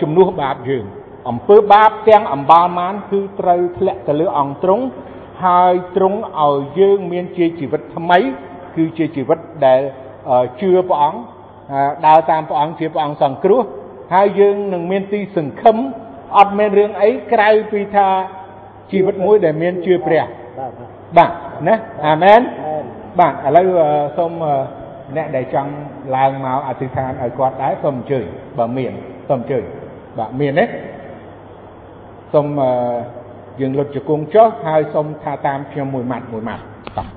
ជំនួសបាបយើងអំពើបាបទាំងអំបាលមានគឺត្រូវធ្លាក់ទៅលើអង្គទ្រង់ហើយទ្រង់ឲ្យយើងមានជាជីវិតថ្មី គឺជាជីវិតដែលជឿព្រះអង្គដើរតាមព្រះអង្គជាព្រះអង្គសង្គ្រោះហើយយើងនឹងមានទីសង្ឃឹមអត់មានរឿងអីក្រៅពីថាជីវិតមួយដែលមានជឿព្រះបាទណាអាមែនបាទឥឡូវសូមអ្នកដែលចង់ឡើងមកអធិដ្ឋានឲ្យគាត់ដែរសូមអញ្ជើញបើមាន សូមអញ្ជើញបាទមានទេសូមយើងលុតជង្គង់ចុះហើយសូមថាតាមខ្ញុំមួយម៉ាត់មួយម៉ាត់តោះ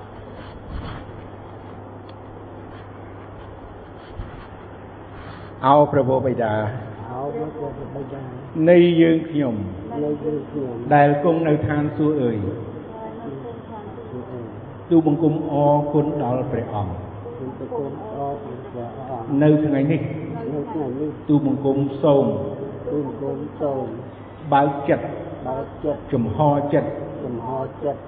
អោព្រះបិតាអោព្រះបិតានៃយើងខ្ញុំនៃយើងខ្ញុំដែលគង់នៅឋានសួគ៌អើយទូបង្គំអរគុណដល់ព្រះអង្គទូបង្គំអរគុណព្រះអង្គនៅថ្ងៃនេះនៅ ថ្ងៃនេះទូបង្គំសូមទូបង្គំសូមបើកចិត្តបើកចិត្តចំហចិត្តចំហចិត្ត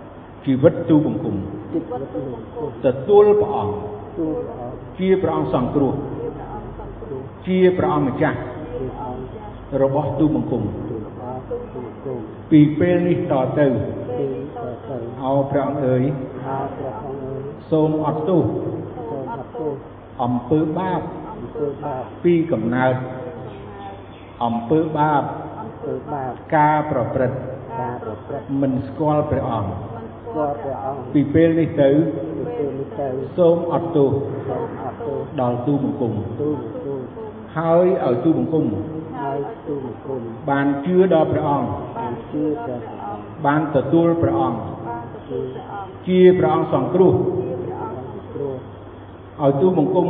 ជីវិតទូបង្គំជីវិតទូបង្គំទទួលព្រះអង្គទទួលព្រះអង្គជាព្រះអង្គសង្គ្រោះជាព្រះអង្គម្ចាស់របស់ទូបង្គំពីពេលនេះតទៅអោព្រះអង្គអើយសូមអត់ទោសអំពើបាប ពីកំណើតអំពើបាបធ្វើបាបការប្រព្រឹត្តការប្រព្រឹត្តមិនស្គាល់ព្រះអង្គស្គាល់ព្រះអង្គពីពេលនេះទៅពីពេលនេះទៅសូមអត់ទោសសូមអត់ទោសដល់ទូបង្គំទូបង្គំហើយឲ្យទូបង្គំហើយទូបង្គំបានជឿដល់ព្រះអង្គបានជឿដល់ព្រះអង្គបានទទួលព្រះអង្គជាព្រះអង្គសង្គ្រោះឲ្យទូបង្គំ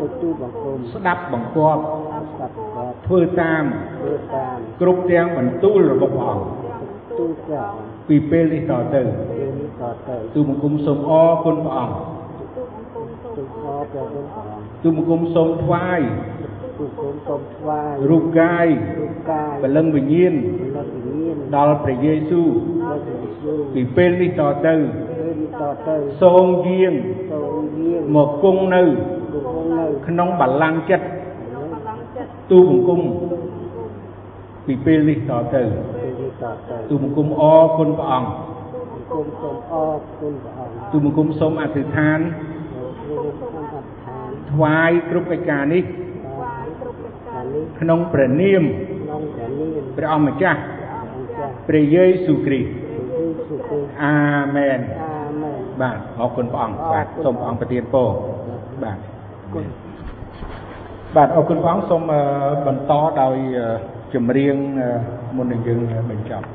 ទៅទូបង្គំស្ដាប់បង្គាប់ស្ដាប់បង្គាប់ធ្វើតាមធ្វើតាមគ្រប់ទាំងបន្ទូលរបស់ព្រះអង្គទូលព្រះពីពេលនេះតទៅពេលនេះតទៅទូបង្គំសូមអរគុណព្រះអង្គទូបង្គំសូមអរព្រះគុណព្រះអង្គទូបង្គំសូមថ្វាយទូបង្គំសូមថ្វាយរូបកាយរូបកាយពលឹងវិញ្ញាណពលឹងវិញ្ញាណដល់ព្រះយេស៊ូវដល់ព្រះយេស៊ូវពីពេលនេះតទៅពេលនេះតទៅសូមយាងសូមយាងមកគង់នៅក្នុងបល្ល័ង្កចិត្តទូបង្គំពីពេលនេះតទៅទូបង្គំអរគុណព្រះអង្គទូបង្គំសូមអរគុណព្រះអង្គទូបង្គំសូមអធិដ្ឋានថ្វាយគ្រប់កិច្ចការនេះក្នុងព្រះនាមព្រះអង្គម្ចាស់ព្រះយេស៊ូវគ្រីស្ទអាមែនបាទអរគុណព្រះអង្គបាទសូមព្រះអង្គប្រទានពរបាទ បាទអរគុណព្រះអង្គសូមបន្តដោយចម្រៀងមុននឹងយើងបញ្ចប់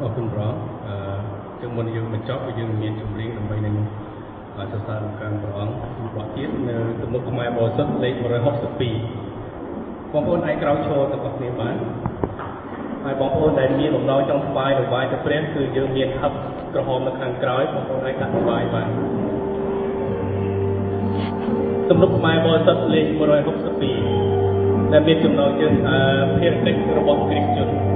អរគុណព្រះអឺជាមុនយើងបញ្ចប់យើងមានចម្រៀងដើម្បីនឹងសរសើរដល់ការព្រះអង្គមួយបទទៀតនៅទំនុកខ្មែរបរិសុទ្ធលេខ162បងប្អូនអាចក្រោកឈរទាំងអស់គ្នាបានហើយបងប្អូនដែលមានបំណងចង់ថ្វាយរបាយទៅព្រះគឺយើងមានហឹបក្រហមនៅខាងក្រោយបងប្អូនអាចដាក់របាយបានទំនុកខ្មែរបរិសុទ្ធលេខ162ដែលមានចំណងជើងភារកិច្ចរបស់គ្រីស្ទជនយើងធ្វើបាននោះ